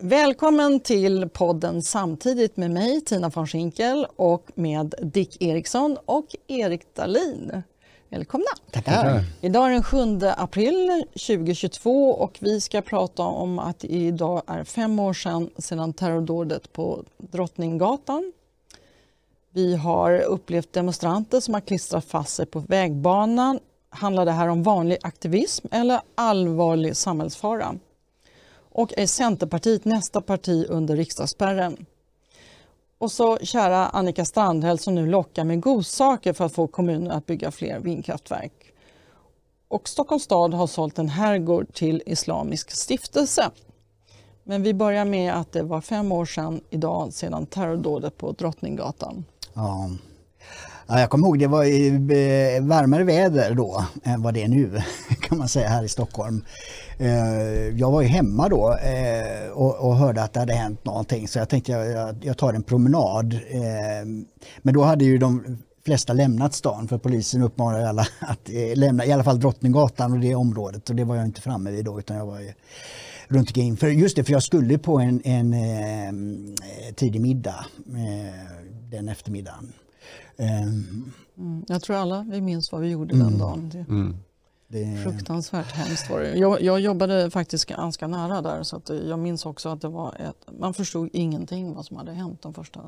Välkommen till podden samtidigt med mig Tina von Schinkel och med Dick Eriksson och Erik Dahlin. Välkomna! Tackar! Idag är den 7 april 2022 och vi ska prata om att idag är fem år sedan, sedan terrordådet på Drottninggatan. Vi har upplevt demonstranter som har klistrat fast sig på vägbanan. Handlar det här om vanlig aktivism eller allvarlig samhällsfara? Och är Centerpartiet nästa parti under riksdagsspärren? Och så kära Annika Strandhäll som nu lockar med godsaker för att få kommunen att bygga fler vindkraftverk. Och Stockholms stad har sålt en herrgård till Islamisk stiftelse. Men vi börjar med att det var fem år sedan idag sedan terrordådet på Drottninggatan. Ja. Ja, jag kommer ihåg det var eh, varmare väder då än vad det är nu kan man säga här i Stockholm. Eh, jag var ju hemma då eh, och, hörde att det hade hänt någonting så jag tänkte jag, jag tar en promenad. Men då hade ju de flesta lämnat stan för polisen uppmanade alla att lämna i alla fall Drottninggatan och det området och det var jag inte framme vid då utan jag var runt omkring. För just det, för jag skulle på en, en eh, tidig middag eh, den eftermiddagen. Um, mm, jag tror alla vi minns vad vi gjorde mm, den dagen. Det, mm. Det... Fruktansvärt hemskt var det. Jag, jag, jobbade faktiskt ganska nära där så att jag minns också att det var ett, man förstod ingenting vad som hade hänt den första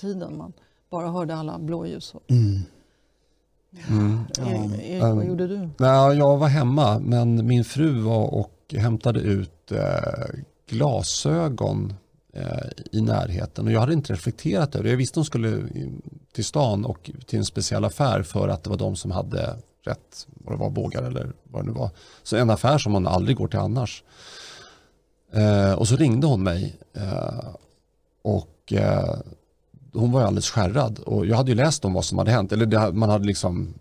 tiden. Man bara hörde alla blåljus. Mm. Mm. Erik, Erik, vad gjorde du? Nej, jag var hemma men min fru var och hämtade ut eh, glasögon Eh, i närheten. Och jag hade inte reflekterat över det. Jag visste att de skulle till stan och till en speciell affär för att det var de som hade rätt, vad det var, bågar eller vad det nu var. Så en affär som man aldrig går till annars. Eh, och så ringde hon mig eh, och eh, hon var alldeles skärrad och jag hade ju läst om vad som hade hänt. Eller det, man hade liksom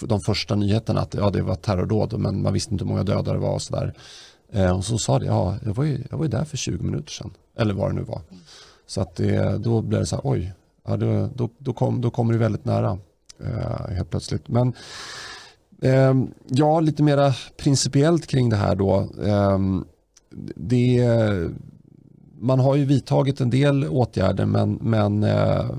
de första nyheterna att ja, det var terrordåd men man visste inte hur många döda det var och sådär. Eh, och så sa det, ja, jag var, ju, jag var ju där för 20 minuter sedan. Eller vad det nu var. Så att det, då blev det så här, oj, ja, då, då, då, kom, då kommer det väldigt nära eh, helt plötsligt. Men ja, lite mera principiellt kring det här då. Eh, det, man har ju vidtagit en del åtgärder men, men eh,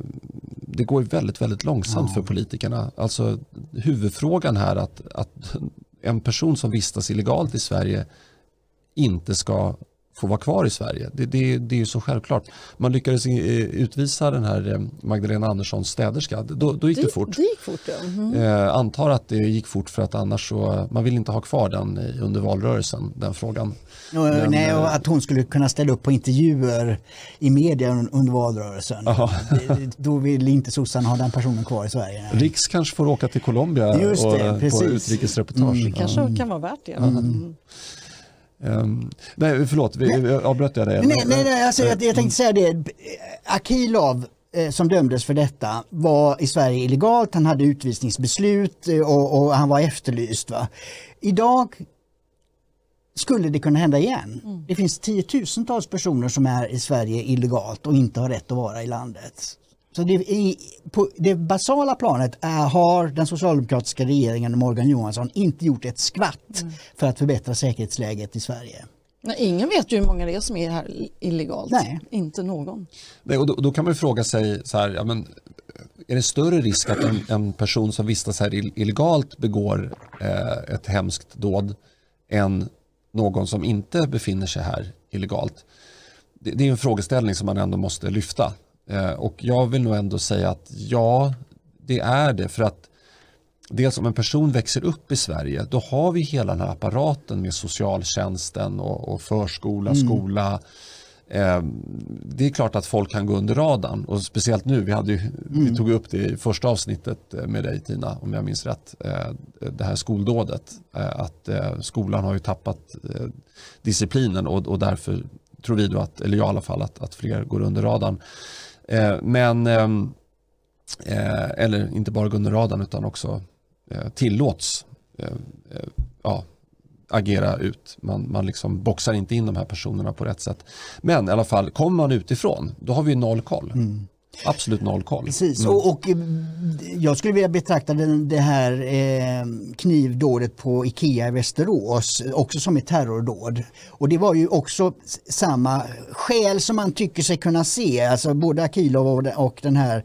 det går väldigt, väldigt långsamt för politikerna. Alltså huvudfrågan här att, att en person som vistas illegalt i Sverige inte ska få vara kvar i Sverige. Det, det, det är ju så självklart. Man lyckades eh, utvisa den här eh, Magdalena Anderssons städerska. Då, då gick det, det fort. Det gick fort ja. mm. eh, antar att det gick fort för att annars så, man vill inte ha kvar den under valrörelsen, den frågan. Och, Men, nej, och att hon skulle kunna ställa upp på intervjuer i media under valrörelsen. då vill inte sossarna ha den personen kvar i Sverige. Riks kanske får åka till Colombia Just det, och, på utrikesreportage. Mm. Det kanske kan vara värt det. Mm. Um, nej, förlåt, vi, avbröt jag dig? Nej, nej, nej alltså, jag, jag tänkte säga det. Akilov eh, som dömdes för detta var i Sverige illegalt, han hade utvisningsbeslut eh, och, och han var efterlyst. Va? Idag skulle det kunna hända igen. Mm. Det finns tiotusentals personer som är i Sverige illegalt och inte har rätt att vara i landet. Så det, i, på det basala planet är, har den socialdemokratiska regeringen och Morgan Johansson inte gjort ett skvatt mm. för att förbättra säkerhetsläget i Sverige. Nej, ingen vet ju hur många det är som är här illegalt. Nej. Inte någon. Nej, och då, då, kan man fråga sig så här, ja, men, är det större risk att en, en person som vistas här illegalt begår eh, ett hemskt dåd än någon som inte befinner sig här illegalt? Det, det är en frågeställning som man ändå måste lyfta. Eh, och jag vill nog ändå säga att ja, det är det. För att dels om en person växer upp i Sverige, då har vi hela den här apparaten med socialtjänsten och, och förskola, mm. skola. Eh, det är klart att folk kan gå under radarn och speciellt nu, vi, hade ju, mm. vi tog upp det i första avsnittet eh, med dig Tina, om jag minns rätt, eh, det här skoldådet. Eh, att skolan har ju tappat disciplinen och, och därför tror vi då att, eller jag i alla fall, att, att fler går under radarn. Eh, men, ehm, eh, eller inte bara gå under radarn utan också eh, tillåts eh, eh, ja, agera ut. Man, man liksom boxar inte in de här personerna på rätt sätt. Men i alla fall, kommer man utifrån, då har vi noll koll. Mm absolut noll koll. Precis, mm. och, och, jag skulle vilja betrakta den, det här eh, knivdådet på Ikea i Västerås också som ett terrordåd. Och det var ju också samma skäl som man tycker sig kunna se, alltså både Akilov och, och den här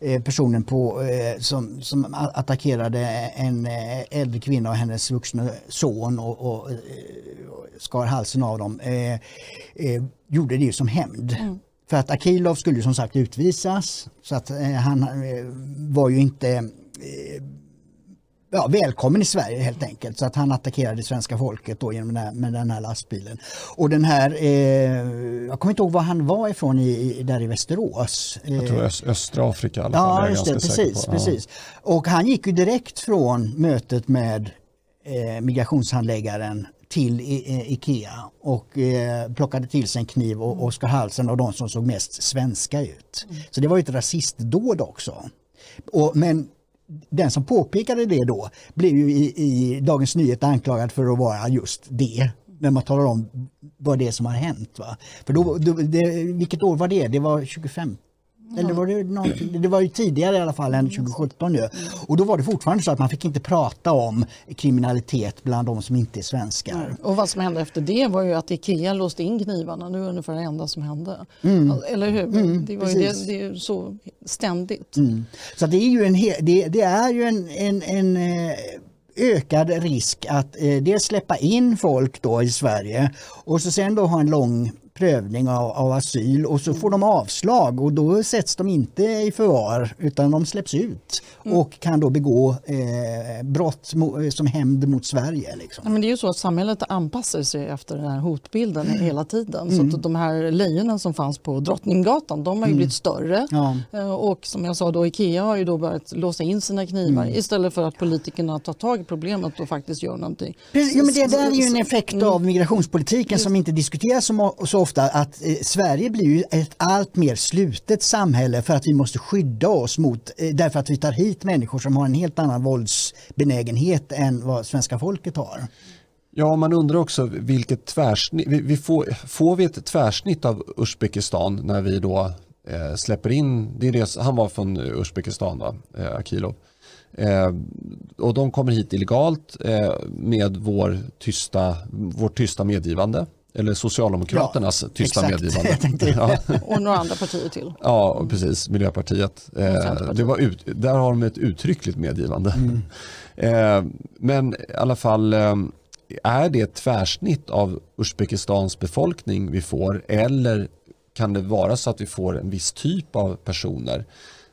eh, personen på, eh, som, som attackerade en eh, äldre kvinna och hennes vuxna son och, och, och skar halsen av dem, gjorde det som hämnd. Mm. För att Akilov skulle som sagt utvisas så att eh, han eh, var ju inte eh, ja, välkommen i Sverige helt enkelt. Så att han attackerade svenska folket då genom den här, med den här lastbilen. Och den här, eh, jag kommer inte ihåg var han var ifrån i, där i Västerås. Jag tror öst, östra Afrika i alla fall. Ja, just det, precis, precis. Och han gick ju direkt från mötet med eh, migrationshandläggaren till Ikea och eh, plockade till sig en kniv och, och skar halsen av de som såg mest svenska ut. Mm. Så det var ju ett rasistdåd också. Och, men den som påpekade det då blev ju i, i Dagens Nyheter anklagad för att vara just det när man talar om vad det är som har hänt. Va? För då, då det, vilket år var det? Det var 25 eller var det, det var ju tidigare i alla fall än 2017 nu. Och då var det fortfarande så att man fick inte prata om kriminalitet bland de som inte är svenskar. Mm. Och vad som hände efter det var ju att Ikea låste in knivarna. Det var ungefär det enda som hände. Mm. Eller hur? Mm, det, var ju det, det är så ständigt. Mm. Så det är ju en, det, det är ju en, en, en eh, ökad risk att eh, dels släppa in folk då i Sverige och så sen då ha en lång prövning av, av, asyl och så får de avslag och då sätts de inte i förvar utan de släpps ut mm. och kan då begå eh, brott som hämnd mot Sverige. Liksom. Ja, men det är ju så att samhället anpassar sig efter den här hotbilden mm. hela tiden. Mm. Så de här lejonen som fanns på Drottninggatan de har ju mm. blivit större ja. Eh, och som jag sa då Ikea har ju då börjat låsa in sina knivar mm. istället för att politikerna tar tag i problemet och faktiskt gör någonting. Ja, men det där är ju en effekt mm. av migrationspolitiken som inte diskuteras så, så ofta att eh, Sverige blir ju ett allt mer slutet samhälle för att vi måste skydda oss mot, eh, därför att vi tar hit människor som har en helt annan våldsbenägenhet än vad svenska folket har. Ja, man undrar också vilket tvärsnitt, vi, vi får, får vi ett tvärsnitt av Uzbekistan när vi då eh, släpper in, det är det, han var från Uzbekistan, va? Eh, Akilov. Eh, och de kommer hit illegalt eh, med vår tysta, vårt tysta medgivande eller Socialdemokraternas ja, tysta exakt. medgivande. ja. Och några andra partier till. Ja, precis. Miljöpartiet. Eh, det var ut, där har de ett uttryckligt medgivande. Mm. Eh, men i alla fall, eh, är det ett tvärsnitt av Uzbekistans befolkning vi får eller kan det vara så att vi får en viss typ av personer?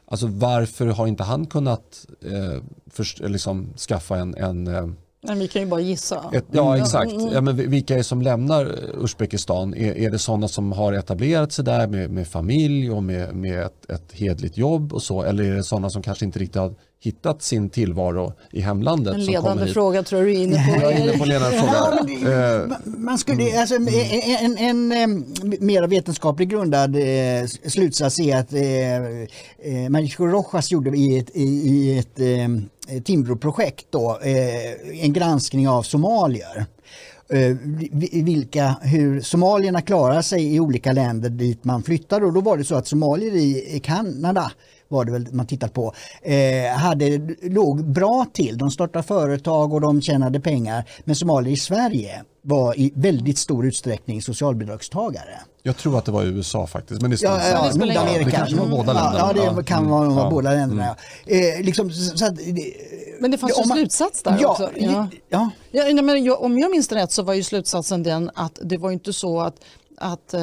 Alltså varför har inte han kunnat eh, för, liksom, skaffa en, en eh, men vi kan ju bara gissa. Ett, ja exakt. Ja, men vilka är det som lämnar Uzbekistan? Är, är det sådana som har etablerat sig där med, med familj och med, med ett, ett hedligt jobb och så? Eller är det sådana som kanske inte riktigt har hittat sin tillvaro i hemlandet. En ledande fråga tror du är inne på. Jag är inne på en ledande fråga. Eh, man skulle, mm. alltså, en, en, en mer vetenskapligt grundad eh, slutsats är att eh, eh, Marico Rojas gjorde i ett, i, i ett eh, Eh, Timbroprojekt, då, eh, en granskning av somalier eh, vilka, hur somalierna klarar sig i olika länder dit man flyttar och då var det så att somalier i Kanada var det väl man tittat på, eh, hade, låg bra till. De startade företag och de tjänade pengar. Men somalier i Sverige var i väldigt stor utsträckning socialbidragstagare. Jag tror att det var USA faktiskt. Men det, ja, ja, Nordamerika. det kanske var båda länderna. Ja, det kan vara mm. båda länderna. Eh, liksom, så att, men det fanns ju man, slutsats där ja, också. Ja. Ja. Ja, men om jag minns rätt så var ju slutsatsen den att det var inte så att att eh,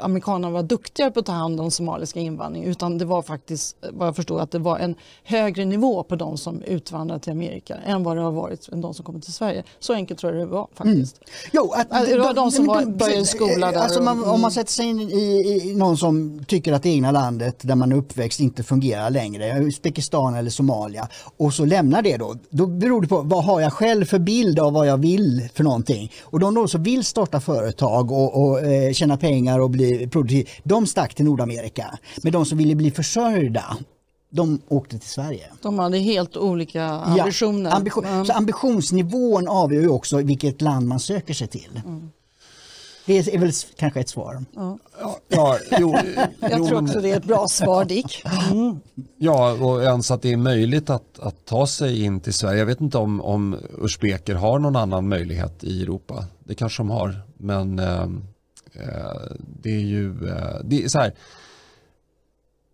amerikanerna var duktigare på att ta hand om somaliska invandring utan det var faktiskt vad jag förstod att det var en högre nivå på de som utvandrade till Amerika än vad det har varit än de som kommer till Sverige. Så enkelt tror jag det var faktiskt. Mm. Jo, att, alltså, det var de som var, började skola där. Alltså man, om man sätter sig in i, i, någon som tycker att det egna landet där man är uppväxt inte fungerar längre, Uzbekistan eller Somalia och så lämnar det då, då beror det på vad har jag själv för bild av vad jag vill för någonting. Och de då som vill starta företag och, och eh, tjäna pengar och bli produktiv, de stack till Nordamerika. Men de som ville bli försörjda, de åkte till Sverige. De hade helt olika ambitioner. Ja, ambition, mm. så ambitionsnivån avgör ju också vilket land man söker sig till. Mm. Det är väl kanske ett svar. Ja. Ja, jo, Jag jo, tror men- också det är ett bra svar Dick. Mm. Ja, och ens att det är möjligt att, att ta sig in till Sverige. Jag vet inte om, om uzbeker har någon annan möjlighet i Europa. Det kanske de har, men eh, eh, Eh, det är ju eh, det är så här.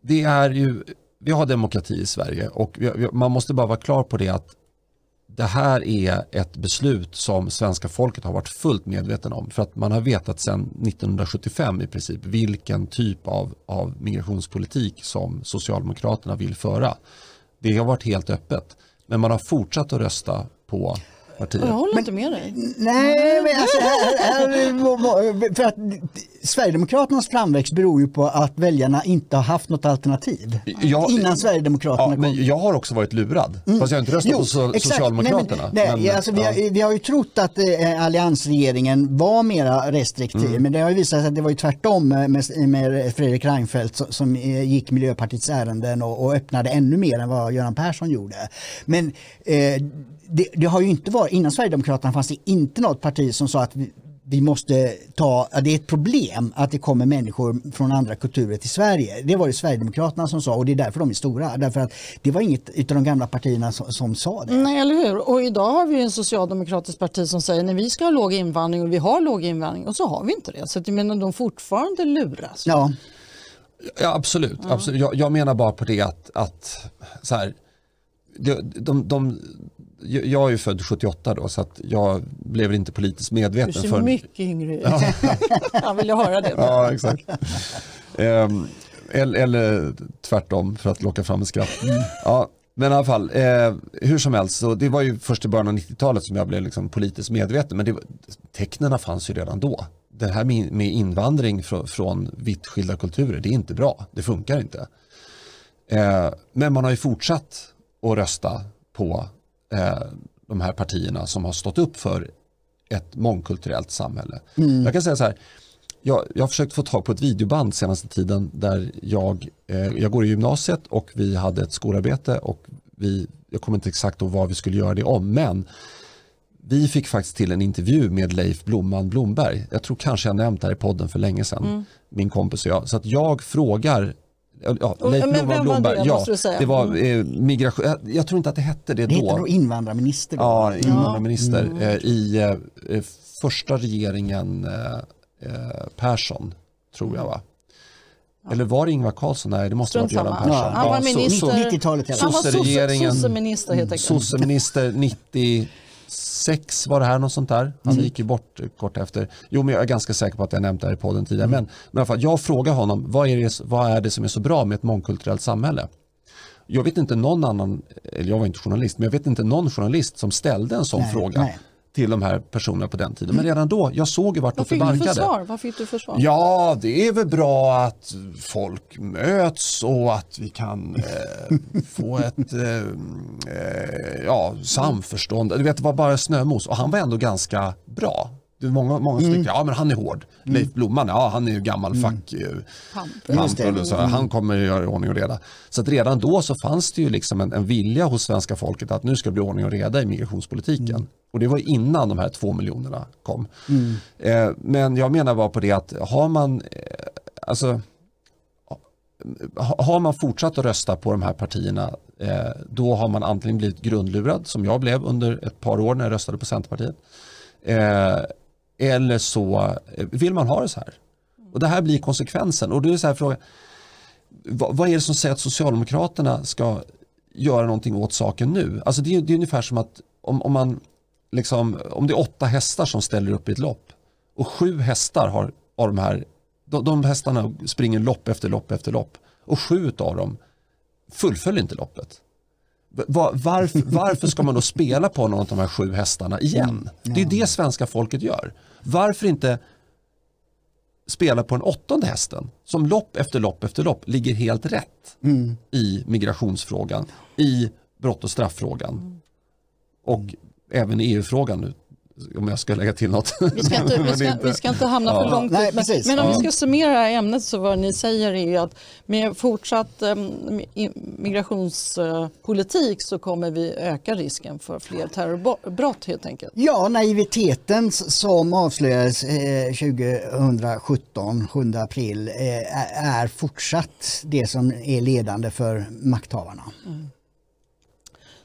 Det är ju, vi har demokrati i Sverige och vi, vi, man måste bara vara klar på det att det här är ett beslut som svenska folket har varit fullt medveten om för att man har vetat sedan 1975 i princip vilken typ av, av migrationspolitik som Socialdemokraterna vill föra. Det har varit helt öppet men man har fortsatt att rösta på partiet. Jag håller inte med dig. Nej, men alltså, här, här, för att Sverigedemokraternas framväxt beror ju på att väljarna inte har haft något alternativ. Jag- Innan Sverigedemokraterna Ja, men kom. jag har också varit lurad. Fast jag har inte röstat Jo, på so- exakt. Socialdemokraterna. Nej, men, nej, Men, alltså, vi, ja. har, vi har ju trott att eh, alliansregeringen var mera restriktiv Mm. men det har ju visat sig att det var ju tvärtom med, med, med Fredrik Reinfeldt som, som eh, gick Miljöpartiets ärenden och, och öppnade ännu mer än vad Göran Persson gjorde. Men eh, det, det har ju inte varit, innan Sverigedemokraterna fanns det inte något parti som sa att vi, vi måste ta, det är ett problem att det kommer människor från andra kulturer till Sverige. Det var det Sverigedemokraterna som sa och det är därför de är stora. Därför att det var inget utav de gamla partierna som, som sa det. Nej, eller hur? Och idag har vi en socialdemokratisk parti som säger att vi ska ha låg invandring och vi har låg invandring och så har vi inte det. Så att jag menar, de fortfarande luras. Ja, Ja, absolut. absolut. Jag, jag menar bara på det att, att så här, de, de, de, jag är ju född 78 då så att jag blev inte politiskt Du medveten ser förrän- mycket yngre ut. Han vill ju höra det. Ja, exakt. Ehm, eller, eller tvärtom för att locka fram en skratt. Ja, men i alla fall, eh, hur som helst, så det var ju först i början av 90-talet som jag blev liksom politiskt medveten. Men det, tecknena fanns ju redan då. Det här med, med invandring från, från vitt skilda kulturer, det är inte bra. Det funkar inte. Eh, men man har ju fortsatt att rösta på eh, de här partierna som har stått upp för ett mångkulturellt samhälle. Jag kan säga så här, jag, jag har försökt få tag på ett videoband senaste tiden där jag, eh, jag går i gymnasiet och vi hade ett skolarbete och vi, jag kommer inte exakt ihåg vad vi skulle göra det om, men vi fick faktiskt till en intervju med Leif Blomman Blomberg. Jag tror kanske jag nämnt det här i podden för länge sedan, min kompis och jag. Så att jag frågar Ja, Leif men Blomman vem var Blomberg, det, ja, måste du säga? det var eh, migration, jag, jag tror inte att det hette det, det då. nog invandrarminister. Då. Ja, invandrarminister eh, i eh, eh, första regeringen eh, eh, Persson, tror jag va? Eller var det Ingvar Carlsson? Nej, det måste ha varit Strunt Göran. Persson. Han var minister. så- 90-talet i alla Han var sosseminister helt enkelt. Sosseminister 96 var det här något sånt där. Han Mm. gick ju bort kort efter. Jo men jag är ganska säker på att jag nämnt det här i podden tidigare. Mm. Men, men i alla fall, jag frågar honom vad är, det, vad är det som är så bra med ett mångkulturellt samhälle? Jag vet inte någon annan, eller jag var inte journalist, men jag vet inte någon journalist som ställde en sån Nej, fråga nej. Till de här personerna på den tiden. Men redan då, jag såg ju vart de Vad fick du för barkade. svar? Vad fick du för svar? Ja, det är väl bra att folk möts och att vi kan eh, få ett eh, eh, ja, samförstånd. Du vet, det var bara snömos och han var ändå ganska bra. Det är många, många som tyckte, ja men han är hård. Leif Blomman, ja han är ju gammal fack. eh, Pampel. Så, Han kommer att göra i ordning och reda. Så att redan då så fanns det ju liksom en, en vilja hos svenska folket att nu ska det bli ordning och reda i migrationspolitiken. Och det var innan de här två miljonerna kom. Eh, men jag menar bara på det att har man, eh, alltså, ha- har man fortsatt att rösta på de här partierna eh, då har man antingen blivit grundlurad som jag blev under ett par år när jag röstade på Centerpartiet. Eller så eh, vill man ha det så här. Och det här blir konsekvensen. Och då är så här frågan, vad, vad är det som säger att Socialdemokraterna ska göra någonting åt saken nu? Alltså det är, det är ungefär som att om, om man liksom, om det är åtta hästar som ställer upp i ett lopp och sju hästar har, av de här, de, de hästarna springer lopp efter lopp efter lopp och sju av dem fullföljer inte loppet. Va- Varför, varför ska man då spela på någon av de här sju hästarna igen? Det är det svenska folket gör. Varför inte spela på den åttonde hästen som lopp efter lopp efter lopp ligger helt rätt i migrationsfrågan, i brott och strafffrågan och även i EU-frågan nu om jag ska lägga till något. Vi ska inte, vi ska, vi ska inte hamna för Ja. långt Nej, precis. men om vi Ja. ska summera ämnet så vad ni säger är ju att med fortsatt um, migrationspolitik så kommer vi öka risken för fler terrorbrott helt enkelt. Ja, naiviteten som avslöjades eh, 2017, 7 april, eh, är- fortsatt det som är ledande för makthavarna.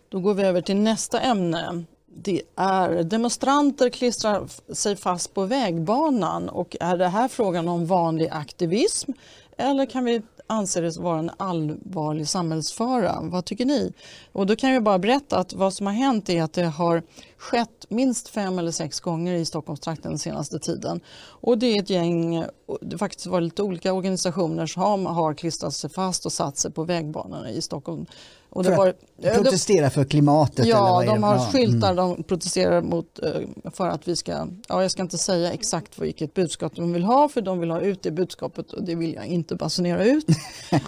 Då går vi över till nästa ämne. Det är demonstranter klistrar sig fast på vägbanan och är det här frågan om vanlig aktivism eller kan vi anse det vara en allvarlig samhällsfara? Vad tycker ni? Och då kan jag bara berätta att vad som har hänt är att det har skett minst fem eller sex gånger i Stockholmstrakten den senaste tiden. Och det är ett gäng, det faktiskt var lite olika organisationer som har klistrat sig fast och satt sig på vägbanorna i Stockholm. Och För att var- det- Protestera för klimatet? Ja, de har Ja, skyltar, mm. de protesterar mot eh, för att vi ska, ja jag ska inte säga exakt vilket budskap de vill ha för de vill ha ut det budskapet och det vill jag inte basunera ut.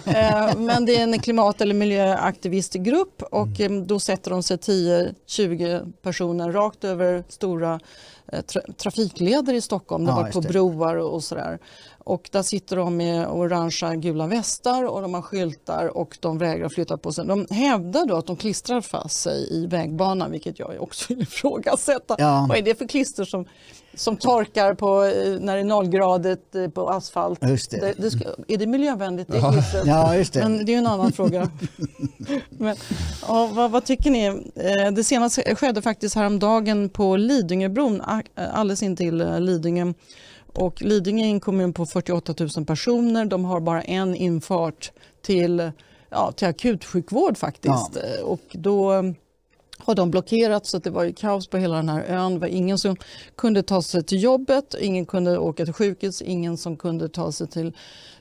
Eh, Men det är en klimat eller miljöaktivistgrupp och Mm. eh, då sätter de sig 10-20 personer rakt över stora tra- trafikleder i Stockholm, det Ja, var just på det. broar och sådär. Och där sitter de med orangea gula västar och de har skyltar och de vägrar flytta på sig. De hävdar då att de klistrar fast sig i vägbanan vilket jag också vill ifrågasätta. Ja. Vad är det för klister som, som torkar på, eh, när det är nollgradigt eh, på asfalt? Just det. Det, ska, är det miljövänligt det Ja. Ja, just det. Men det är en annan fråga. Men, vad, vad tycker ni? Eh, Det senaste skedde faktiskt häromdagen på Lidingöbron, alldeles intill Lidingö. Och Lidingö är en kommun på 48 000 personer. De har bara en infart till, ja, till akutsjukvård faktiskt. Eh, Och då eh, har de blockerat så att det var kaos på hela den här ön. Det var ingen som kunde ta sig till jobbet, ingen kunde åka till sjukhus, ingen som kunde ta sig till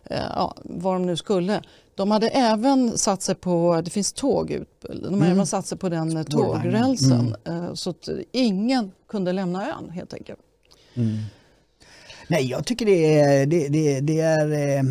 eh, ja, var de nu skulle. De hade även satt sig på, det finns tåg ut, de har även satt sig på den eh, tågrälsen eh, så att ingen kunde lämna ön helt enkelt. Nej, jag tycker det är, det, det, det är eh,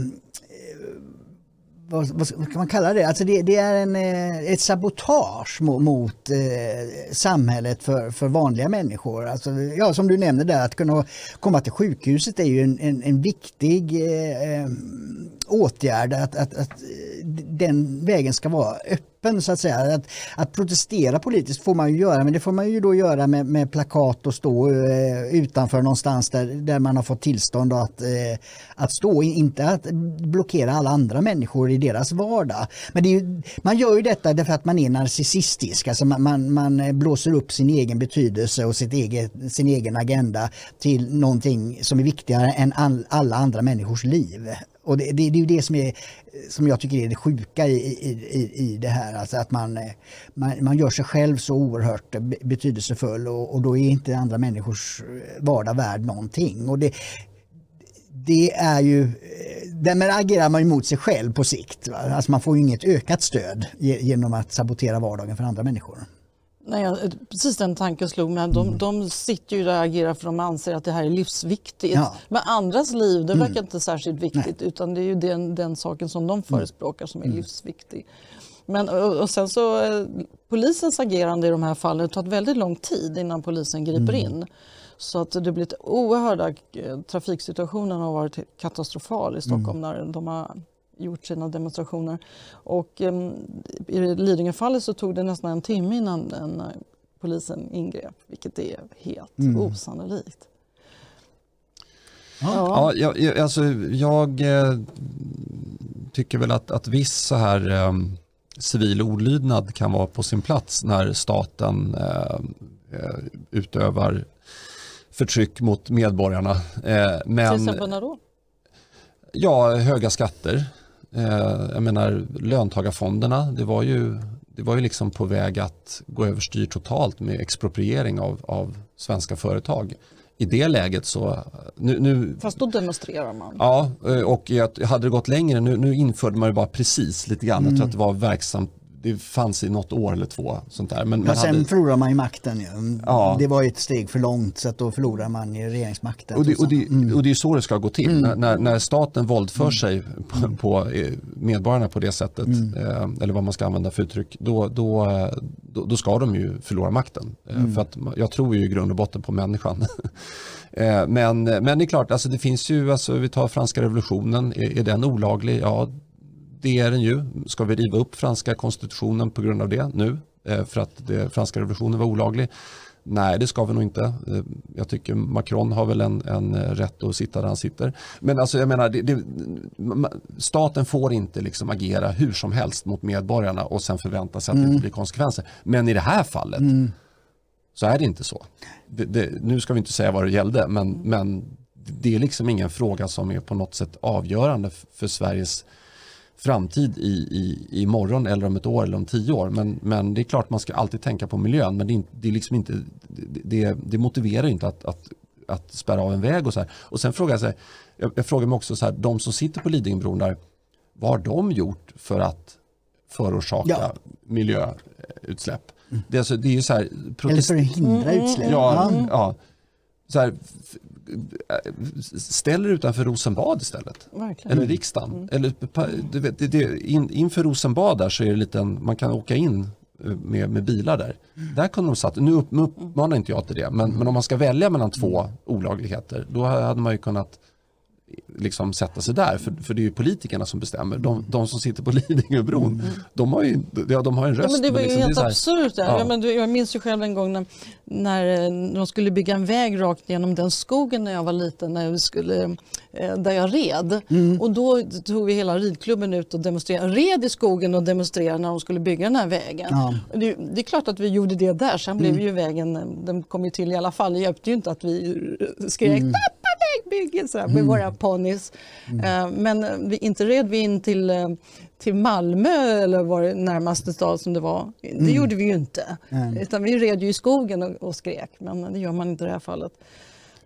vad, vad ska man kalla det? Alltså det, det är en, eh, ett sabotage mot, mot eh, samhället för, för vanliga människor. Alltså, ja, som du nämnde där, att kunna komma till sjukhuset är ju en, en, en viktig eh, ehm, åtgärd. Att, att, att eh, den vägen ska vara öppen så att säga. Att, att protestera politiskt får man ju göra men det får man ju då göra med, med plakat och stå eh, utanför någonstans där, där man har fått tillstånd att, eh, att stå. Inte att blockera alla andra människor i deras vardag. Men det är ju, man gör ju detta därför att man är narcissistisk. Alltså man, man, man eh, blåser upp sin egen betydelse och sitt eget, sin egen agenda till någonting som är viktigare än all, alla andra människors liv. Och det, det, det är ju det som, är, som jag tycker är det sjuka i, i, i, i det här. Alltså att man, man, man gör sig själv så oerhört betydelsefull och, och då är inte andra människors vardag värd någonting. Och det, det är ju, därmed agerar man ju mot sig själv på sikt. Va? Alltså man får ju inget ökat stöd genom att sabotera vardagen för andra människor. Nej, jag- precis den tanken slog mig. De, Mm. de sitter ju där och agerar för de anser att det här är livsviktigt. Ja. Men andras liv, det Mm. verkar inte särskilt viktigt utan det är ju den, den saken som de förespråkar som är Mm. livsviktig. Men, och, och sen så eh, polisens agerande i de här fallen tagit väldigt lång tid innan polisen griper Mm. in. Så att det blivit oerhörda eh, trafiksituationen har varit katastrofal i Stockholm när de har gjort sina demonstrationer. Och um, i Lidingöfallet så tog det nästan en timme innan den, eh, polisen ingrep, vilket är helt Mm. osannolikt. Ja. Ja, jag, jag, alltså, jag eh, tycker väl att, att viss så här eh, civil olydnad kan vara på sin plats när staten eh, eh, utövar förtryck mot medborgarna. Eh, Till men exempel när då? ja, höga skatter. Eh, jag menar löntagarfonderna, det var ju, det var ju liksom på väg att gå överstyr totalt med expropriering av, av svenska företag. I det läget så, nu, nu Fast då demonstrerar man. Ja, eh, och jag hade det gått längre, nu, nu införde man ju bara precis lite grann. Jag tror att det var verksamt det fanns i något år eller två. Sånt där. Men, men sen hade, förlorar man ju makten. Ju. Ja. Det var ju ett steg för långt så att då förlorar man ju regeringsmakten. och, det, och, det, Mm. och det är så det ska gå till. När, när, när staten våldför sig på, på eh, medborgarna på det sättet, Mm. eh, eller vad man ska använda för uttryck, då, då, eh, då, då ska de ju förlora makten. Eh, Mm. För att jag tror ju i grund och botten på människan. Eh, men, men det är klart, alltså det finns ju, alltså, vi tar franska revolutionen, är, är den olaglig? Ja, det är den ju. Ska vi riva upp franska konstitutionen på grund av det nu? Eh, För att det, franska revolutionen var olaglig? Nej, det ska vi nog inte. Eh, Jag tycker Macron har väl en, en eh, rätt att sitta där han sitter. Men alltså jag menar, det, det, staten får inte liksom agera hur som helst mot medborgarna och sen förvänta sig att det inte blir konsekvenser. Men i det här fallet så är det inte så. Det, nu ska vi inte säga vad det gällde, men, men det är liksom ingen fråga som är på något sätt avgörande för Sveriges framtid i, i, i morgon eller om ett år eller om tio år. Men, men det är klart man ska alltid tänka på miljön men det är, det är liksom inte, det, det, motiverar inte att, att, att spärra av en väg och så här. Och sen frågar jag, sig, jag, jag frågar mig också så här, de som sitter på Lidingöbron där, vad har de gjort för att förorsaka Ja. miljöutsläpp? Det är, alltså, det är ju så här, Eller protest- för att hindra Mm, utsläpp. Ja, Ja. ja. Så här, f- ställ er utanför Rosenbad istället. Verkligen. Eller riksdagen. Eller, pa- du vet, det, det, in, inför Rosenbad där så är det liten, man kan åka in eh, med, med bilar där. Där kunde de satt, nu upp, nu uppmanar inte jag till det, men, men om man ska välja mellan två olagligheter då hade man ju kunnat liksom sätta sig där, för, för det är ju politikerna som bestämmer. De, de som sitter på Lidingöbron, de har ju ja, de har en Ja, röst. men det var ju liksom, helt absurt. Ja. Ja. men du, jag minns ju själv en gång när, när eh, de skulle bygga en väg rakt genom den skogen när jag var liten, när vi skulle, eh, där jag red. Mm. Och då tog vi hela ridklubben ut och demonstrerade, red i skogen och demonstrerade när de skulle bygga den här vägen. Ja. Det, det är klart att vi gjorde det där, sen blev ju vägen, eh, den kom ju till i alla fall. Det hjälpte ju inte att vi skrek “Tappa vägbygge” så här, med våra ponnys. Eh, Men vi, inte red vi in till, eh, till Malmö eller var det närmaste stad som det var. Det gjorde vi ju inte. Utan vi red ju i skogen och, och skrek, men det gör man inte i det här fallet.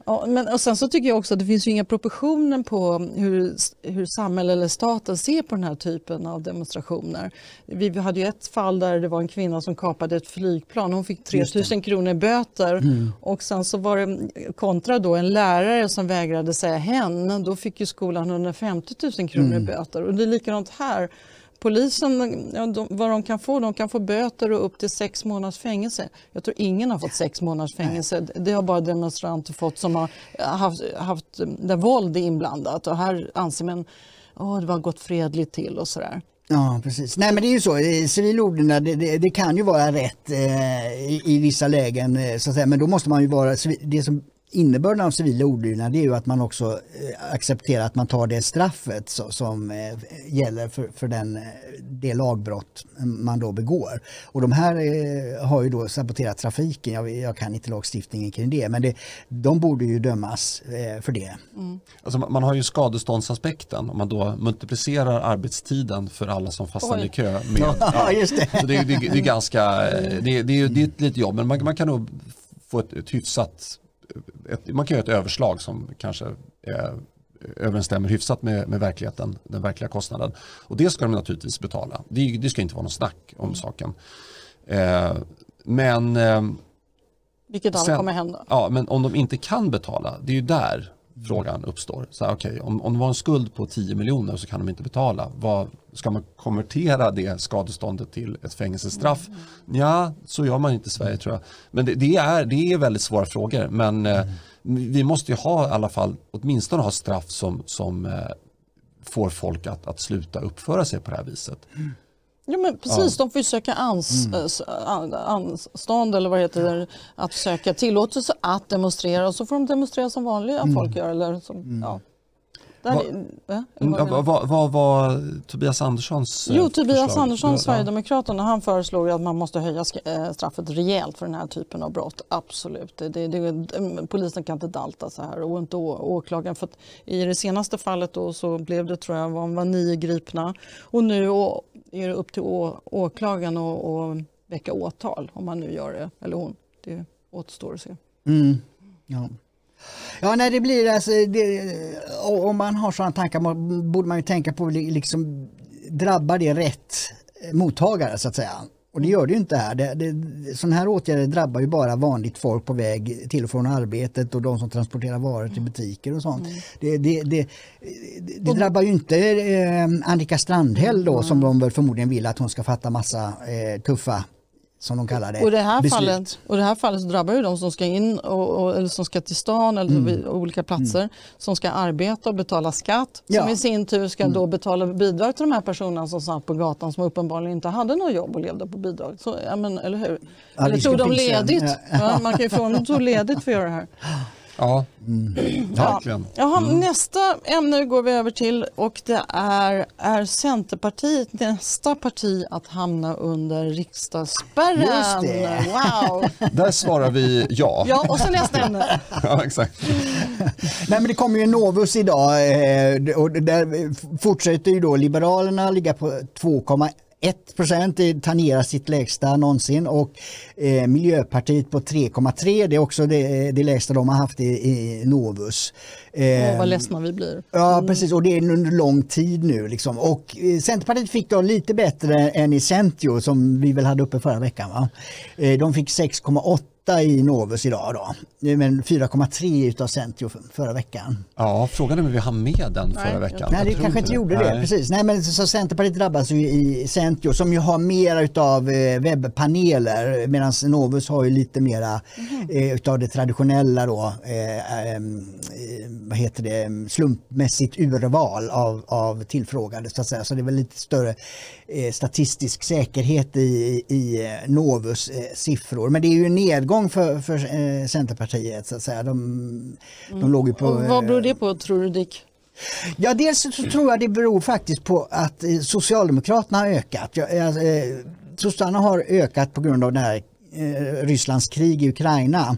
Ja, men, och sen så tycker jag också att det finns ju inga proportioner på hur, hur samhället eller staten ser på den här typen av demonstrationer. Vi hade ju ett fall där det var en kvinna som kapade ett flygplan. Hon fick 3 000 kronor i böter och sen så var det kontra då en lärare som vägrade säga hen. Då fick ju skolan 150 000 kronor i böter och det är likadant här. Polisen, ja, de, vad de kan få, de kan få böter och upp till sex månaders fängelse. Jag tror ingen har fått sex månaders fängelse. Det har bara demonstranter fått som har haft, haft där våld är inblandat. Och här anser man att det har gått fredligt till och sådär. Ja, precis. Nej, men det är ju så. eh, Civil olydnad, det, det, det kan ju vara rätt eh, i, i vissa lägen, eh, så att säga. men då måste man ju vara... Det som innebörden av civil olydnad är ju att man också eh, accepterar att man tar det straffet som eh, gäller för, för den, eh, det lagbrott man då begår. Och de här har ju då saboterat trafiken. Jag, jag kan inte lagstiftningen kring det, men det, de borde ju dömas för det. Alltså man har ju skadeståndsaspekten om man då multiplicerar arbetstiden för alla som fastnar Oj. i kö. Med, Ja, just det. Så det, är- det, är- det är ganska, det, är- det, är ju- det är ett litet jobb men man, man kan nog få ett, ett hyfsat, ett, man kan göra ett överslag som kanske eh, överensstämmer hyfsat med, med verkligheten, den verkliga kostnaden. Och det ska de naturligtvis betala. Det, det ska inte vara någon snack om saken. Eh, men eh, Vilket aldrig Sen- kommer hända. Ja, men om de inte kan betala, det är ju där frågan uppstår. Så här, okay, om, om de har en skuld på 10 miljoner så kan de inte betala. Vad, ska man konvertera det skadeståndet till ett fängelsestraff? Ja, så gör man inte i Sverige tror jag. Men det, det, är, det är väldigt svåra frågor. Men eh, vi måste ju ha i alla fall, åtminstone ha straff som, som eh, får folk att, att sluta uppföra sig på det här viset. Ja, men precis, de får ju söka ans, an- anstånd eller vad heter det, att söka tillåtelse att demonstrera och så får de demonstrera som vanliga folk gör. Eller som, ja. Va- ja, vad du? vad- vad var Tobias Anderssons eh, Jo, Tobias förslag? Andersson, Ja. Sverigedemokraterna, han föreslår ju att man måste höja eh, straffet rejält för den här typen av brott. Absolut. Det, det, det, polisen kan inte dalta så här och inte å, åklagaren. För att I det senaste fallet då så blev det tror jag var, var nio gripna och nu å, är det upp till å, åklagaren att att väcka åtal om man nu gör det, eller hon. Det återstår att se. Mm. Ja. Ja, när det blir alltså, det, och om man har sådana tankar borde man ju tänka på li- liksom, drabbar det rätt mottagare så att säga. Och det gör det ju inte här. Det, det, sådana här åtgärder drabbar ju bara vanligt folk på väg till och från arbetet och de som transporterar varor till butiker och sånt. Mm. Det, det, det, det, drabbar ju inte eh, Annika Strandhäll då mm. som de väl förmodligen vill att hon ska fatta massa eh, tuffa som de kallar det. Och det här, fallet, och det här fallet så drabbar ju de som ska in och, och eller som ska till stan eller mm. olika platser mm. som ska arbeta och betala skatt ja. som i sin tur ska mm. då betala bidrag till de här personerna som satt på gatan som uppenbarligen inte hade något jobb och levde på bidrag. Så, men, eller hur? Ja, eller tog de ledigt? Ja. man kan ju få dem att ta ledigt för att göra det här. Ja, mm. verkligen. Ja. Jaha, mm. Nästa ämne går vi över till och det är, är Centerpartiet nästa parti att hamna under riksdagsspärren? Just det. Wow! Där svarar vi ja. Ja, och så nästa ämne. ja, exakt. Nej, men det kommer ju en Novus idag eh, och där fortsätter ju då Liberalerna ligga på 2,1 1 procent tangerar sitt lägsta någonsin och eh, Miljöpartiet på 3,3 det är också det, det lägsta de har haft i, i Novus. Eh, vad ledsna vi blir. Ja precis och det är under lång tid nu liksom. och eh, Centerpartiet fick då lite bättre än i Centio som vi väl hade uppe förra veckan. Va? Eh, de fick 6,8 i Novus idag då. Men 4,3 utav Centio förra veckan. Ja, frågan är om vi har med den förra Nej, veckan. Nej, det kanske inte gjorde det. Nej. Precis. Nej, men så Centerpartiet drabbas ju i Centio som ju har mer utav eh, webbpaneler medan Novus har ju lite mera mm. utav det traditionella då, eh, vad heter det, slumpmässigt urval av, av tillfrågade så att säga. Så det är väl lite större eh, statistisk säkerhet i, i eh, Novus siffror. Men det är ju en nedgång framgång för, för eh, Centerpartiet. Så att säga. De, mm. de låg på, Och vad beror det på tror du Dick? Ja, dels så tror jag det beror faktiskt på att eh, Socialdemokraterna har ökat. Eh, Sossarna har ökat på grund av det här eh, Rysslands krig i Ukraina.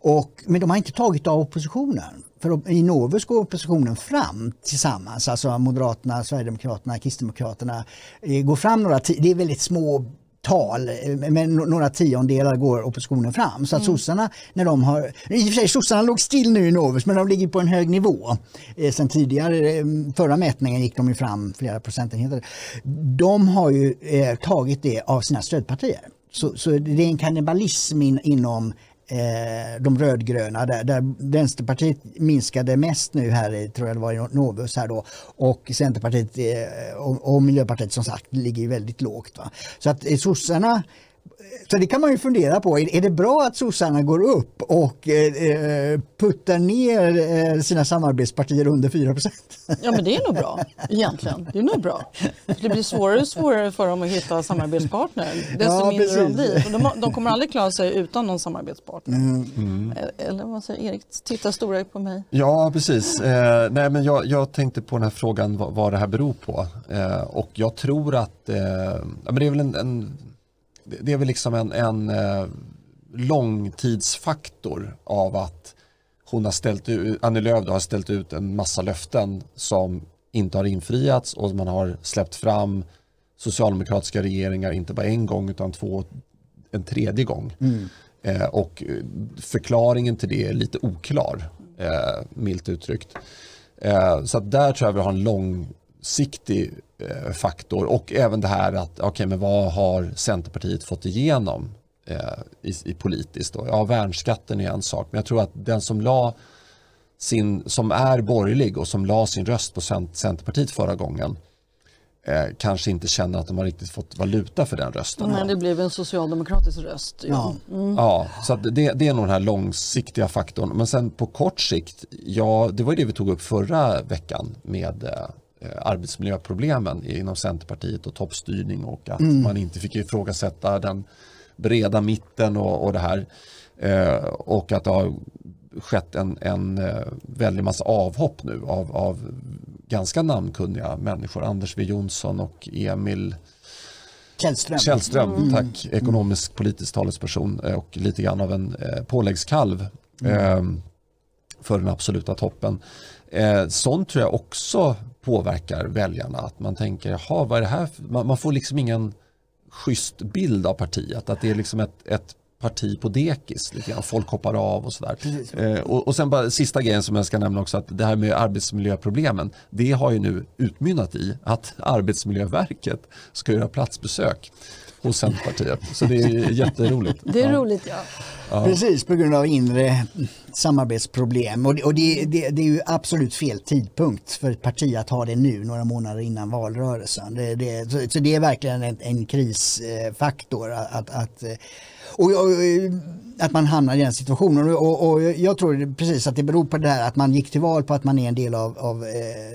Och, men de har inte tagit av oppositionen. För i Novus går oppositionen fram tillsammans, alltså Moderaterna, Sverigedemokraterna, Kristdemokraterna eh, går fram några, det är väldigt små tal, med några tiondelar går oppositionen fram. Så att mm. sossarna, när de har, i och för sig sossarna låg still nu i Novus men de ligger på en hög nivå. Eh, sen tidigare, eh, förra mätningen gick de ju fram flera procentenheter. De har ju eh, tagit det av sina stödpartier. Så, så det är en kannibalism in, inom eh, de rödgröna där, där Vänsterpartiet minskade mest nu här i, tror jag det var i Novus här då och Centerpartiet eh, och, och, Miljöpartiet som sagt ligger väldigt lågt. Va? Så att eh, sossarna så det kan man ju fundera på. Är det bra att sossarna går upp och eh, puttar ner eh, sina samarbetspartier under 4% Ja men det är nog bra egentligen. Det är nog bra. Det blir svårare och svårare för dem att hitta samarbetspartner desto ja, mindre precis. de blir. De, de, kommer aldrig klara sig utan någon samarbetspartner. Mm. Eller vad säger Erik? Tittar stora på mig. Ja precis. Eh, nej, men jag, jag, tänkte på den här frågan vad, vad det här beror på. Eh, och jag tror att eh, men det är väl en, en det är väl liksom en, en eh, långtidsfaktor av att hon har ställt ut, Annie Lööf har ställt ut en massa löften som inte har infriats och man har släppt fram socialdemokratiska regeringar inte bara en gång utan två, en tredje gång. Mm. Eh, och förklaringen till det är lite oklar, eh, milt uttryckt. Eh, så där tror jag vi har en långsiktig faktor och även det här att okay, men vad har Centerpartiet fått igenom eh, i, i politiskt. Då? Ja, värnskatten är en sak men jag tror att den som la sin, som är borgerlig och som la sin röst på Centerpartiet förra gången eh, kanske inte känner att de har riktigt fått valuta för den rösten. Nej, det blev en socialdemokratisk röst. Ja, mm. ja så det, det, är nog den här långsiktiga faktorn. Men sen på kort sikt, ja det var det vi tog upp förra veckan med eh, Eh, arbetsmiljöproblemen inom Centerpartiet och toppstyrning och att mm. man inte fick ifrågasätta den breda mitten och, och det här. Eh, och att det har skett en, en eh, väldig massa avhopp nu av, av ganska namnkunniga människor. Anders W Jonsson och Emil Källström, Källström mm. tack. Ekonomisk politisk talesperson och lite grann av en eh, påläggskalv mm. eh, för den absoluta toppen. Eh, sånt tror jag också påverkar väljarna. Att man tänker, jaha, vad är det här? Man, man, får liksom ingen schysst bild av partiet. Att det är liksom ett, ett parti på dekis. Lite grann. Folk hoppar av och sådär. Eh, och, och sen bara sista grejen som jag ska nämna också att det här med arbetsmiljöproblemen det har ju nu utmynnat i att Arbetsmiljöverket ska göra platsbesök hos Centerpartiet. Så det är jätteroligt. Det är roligt ja. ja. Precis, på grund av inre samarbetsproblem. Och, det, och det, det, det, är ju absolut fel tidpunkt för ett parti att ha det nu, några månader innan valrörelsen. Det, så, så, det är verkligen en, en krisfaktor eh, att, att eh, och, och, eh, att man hamnar i den situationen. Och, och, jag tror precis att det beror på det här att man gick till val på att man är en del av, av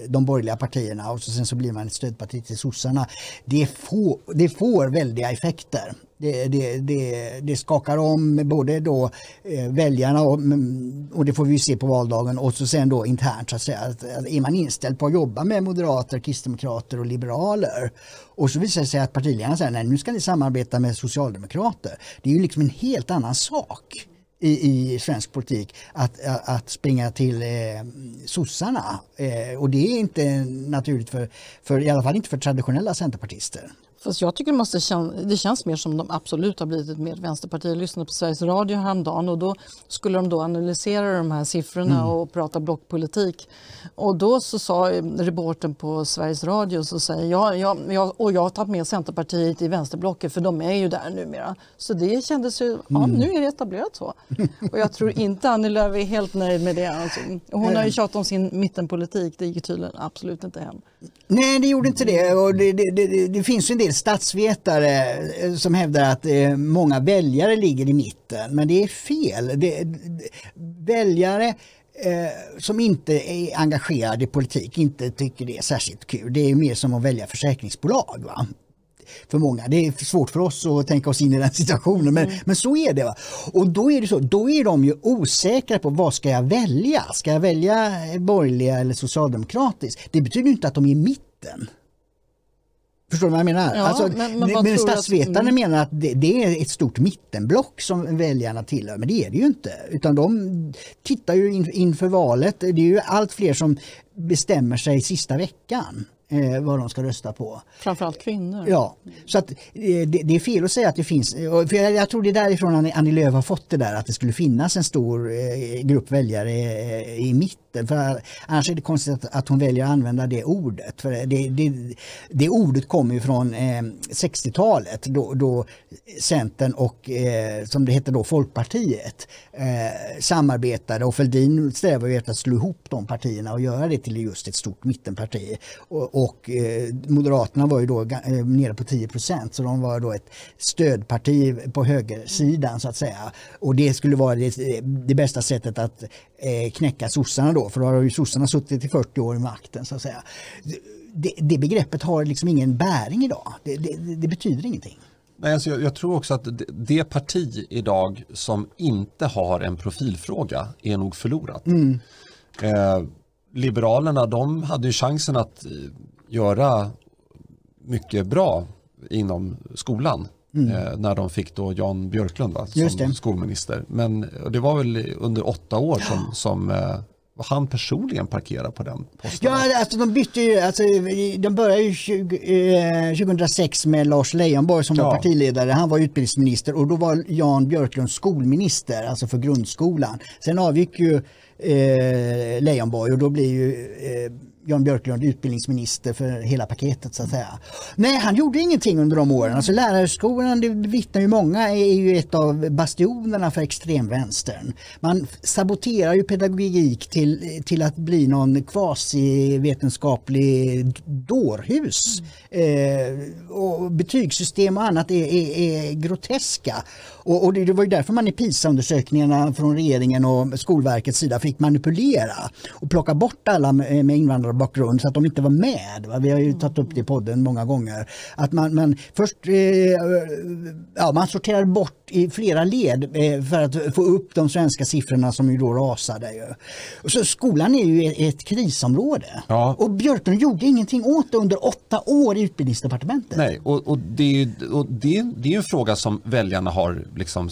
de borgerliga partierna och så, sen så blir man ett stödparti till sossarna. Det får, det får väldiga effekter. Det, det, det, det, skakar om både då eh, väljarna och, mm, och, det får vi se på valdagen och så sen då internt så att säga. Att, är man inställd på att jobba med moderater, kristdemokrater och liberaler och så visar det sig att partiledarna säger nej nu ska ni samarbeta med socialdemokrater. Det är ju liksom en helt annan sak i, i svensk politik att, att springa till eh, sossarna. Eh, och det är inte naturligt för, för, i alla fall inte för traditionella centerpartister. Fast jag tycker det, måste kän det känns mer som de absolut har blivit ett mer vänsterparti. Jag lyssnade på Sveriges Radio häromdagen och då skulle de då analysera de här siffrorna mm. och prata blockpolitik. Och då så sa reporten på Sveriges Radio så säger jag, jag, jag, och jag har tagit med Centerpartiet i vänsterblocket för de är ju där numera. Så det kändes ju, ja mm. nu är det etablerat så. Och jag tror inte Annie Lööf är helt nöjd med det. Alltså. Hon har ju tjatat om sin mittenpolitik, det gick tydligen absolut inte hem. Nej, det gjorde inte det. Och det, det, det, det finns en del statsvetare eh, som hävdar att eh, många väljare ligger i mitten. Men det är fel. Det, väljare eh, som inte är engagerade i politik inte tycker det är särskilt kul. Det är mer som att välja försäkringsbolag. Va? för många. Det är svårt för oss att tänka oss in i den situationen men, mm. men så är det. Va? Och då är det så, då är de ju osäkra på vad ska jag välja? Ska jag välja borgerliga eller socialdemokratiskt? Det betyder inte att de är i mitten. Förstår du vad jag menar? Ja, alltså, men, men, men statsvetarna att, mm. menar att det, det, är ett stort mittenblock som väljarna tillhör, men det är det ju inte. Utan de tittar ju in, inför valet, det är ju allt fler som bestämmer sig sista veckan eh, vad de ska rösta på. Framförallt kvinnor. Ja, så att, eh, det, det, är fel att säga att det finns, för jag, jag tror det är därifrån Annie, Annie Lööf har fått det där att det skulle finnas en stor eh, grupp väljare i mitten. För annars är det konstigt att, att hon väljer att använda det ordet. För det, det, det ordet kommer ju från eh, 60-talet då, då Centern och eh, som det hette då Folkpartiet eh, samarbetade och Fälldin strävade efter att slå ihop de partierna och göra det till just ett stort mittenparti. Och, och eh, Moderaterna var ju då eh, nere på 10 procent så de var då ett stödparti på högersidan så att säga. Och det skulle vara det, det bästa sättet att eh, knäcka sossarna då för då har ju sossarna suttit i 40 år i makten så att säga. Det, det begreppet har liksom ingen bäring idag. Det, det, det betyder ingenting. Nej, alltså jag, jag, tror också att det, det, parti idag som inte har en profilfråga är nog förlorat. Mm. Eh, Liberalerna de hade ju chansen att göra mycket bra inom skolan. Mm. Eh, när de fick då Jan Björklund va, som skolminister. Men det var väl under åtta år som, som eh, han personligen parkerade på den posten? Ja, alltså de bytte ju, alltså, de började ju 20, eh, 2006 med Lars Leijonborg som ja. var partiledare. Han var utbildningsminister och då var Jan Björklund skolminister, alltså för grundskolan. Sen avgick ju eh, Leijonborg och då blir ju eh, Jan Björklund utbildningsminister för hela paketet så att säga. Nej, han gjorde ingenting under de åren. Alltså lärarskolan, det vittnar ju många, är ju ett av bastionerna för extremvänstern. Man saboterar ju pedagogik till, till att bli någon kvasivetenskaplig dårhus. Mm. Eh, och betygssystem och annat är, är, är groteska. Och, och, det var ju därför man i PISA-undersökningarna från regeringen och Skolverkets sida fick manipulera och plocka bort alla med, med invandrarbakgrund så att de inte var med. Va? Vi har ju tagit upp det i podden många gånger. Att man, man först eh, ja, man sorterade bort i flera led eh, för att få upp de svenska siffrorna som ju då rasade. Så skolan är ju ett, krisområde. Ja. Och Björklund gjorde ingenting åt det under åtta år i utbildningsdepartementet. Nej, och, och, det, och det, det är en fråga som väljarna har liksom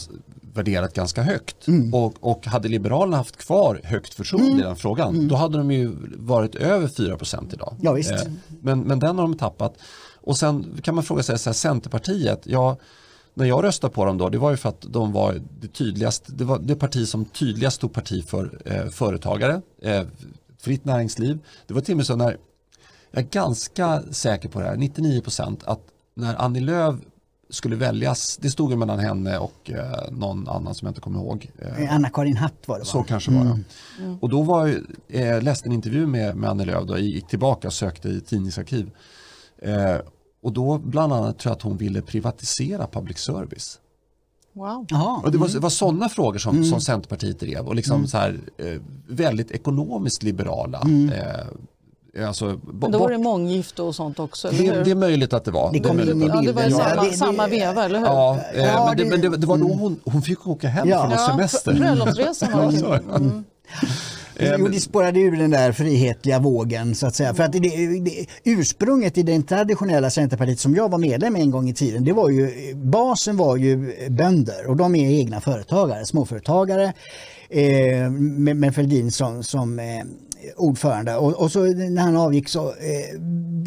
värderat ganska högt. Mm. Och, och hade Liberalerna haft kvar högt förtroende mm. i den frågan mm. då hade de ju varit över 4% idag. Ja, visst. Eh, men, men den har de tappat. Och sen kan man fråga sig, så här, Centerpartiet, ja när jag röstade på dem då, det var ju för att de var det tydligaste, det var det parti som tydligast tog parti för eh, företagare, eh, fritt näringsliv. Det var till och med så när, jag är ganska säker på det här, 99 procent, att när Annie Lööf skulle väljas, det stod ju mellan henne och eh, någon annan som jag inte kommer ihåg. Eh, Anna-Karin Hatt var det va? Så kanske var det. Mm. Och då var jag, eh, läste en intervju med, med Annie Lööf, då, gick tillbaka och sökte i tidningsarkiv. Eh, och då bland annat tror jag att hon ville privatisera public service. Wow. Aha, och det var, mm. var sådana frågor som, mm. som Centerpartiet drev och liksom mm. så här, eh, väldigt ekonomiskt liberala. Mm. Eh, alltså, Men då var det månggifte och sånt också? Det, det, är möjligt att det var. Det kom in i bilden. Ja, det var samma, det, samma veva, eller hur? Ja, eh, ja men, det, men det, var då mm. hon, hon fick åka hem ja. från semester. Bröllopsresan var det. Mm. Jo, det spårade ur den där frihetliga vågen så att säga. För att det, det, ursprunget i det traditionella Centerpartiet som jag var medlem en gång i tiden, det var ju, basen var ju bönder och de är egna företagare, småföretagare eh, med, med Fälldin som, som eh, ordförande och, och, så när han avgick så eh,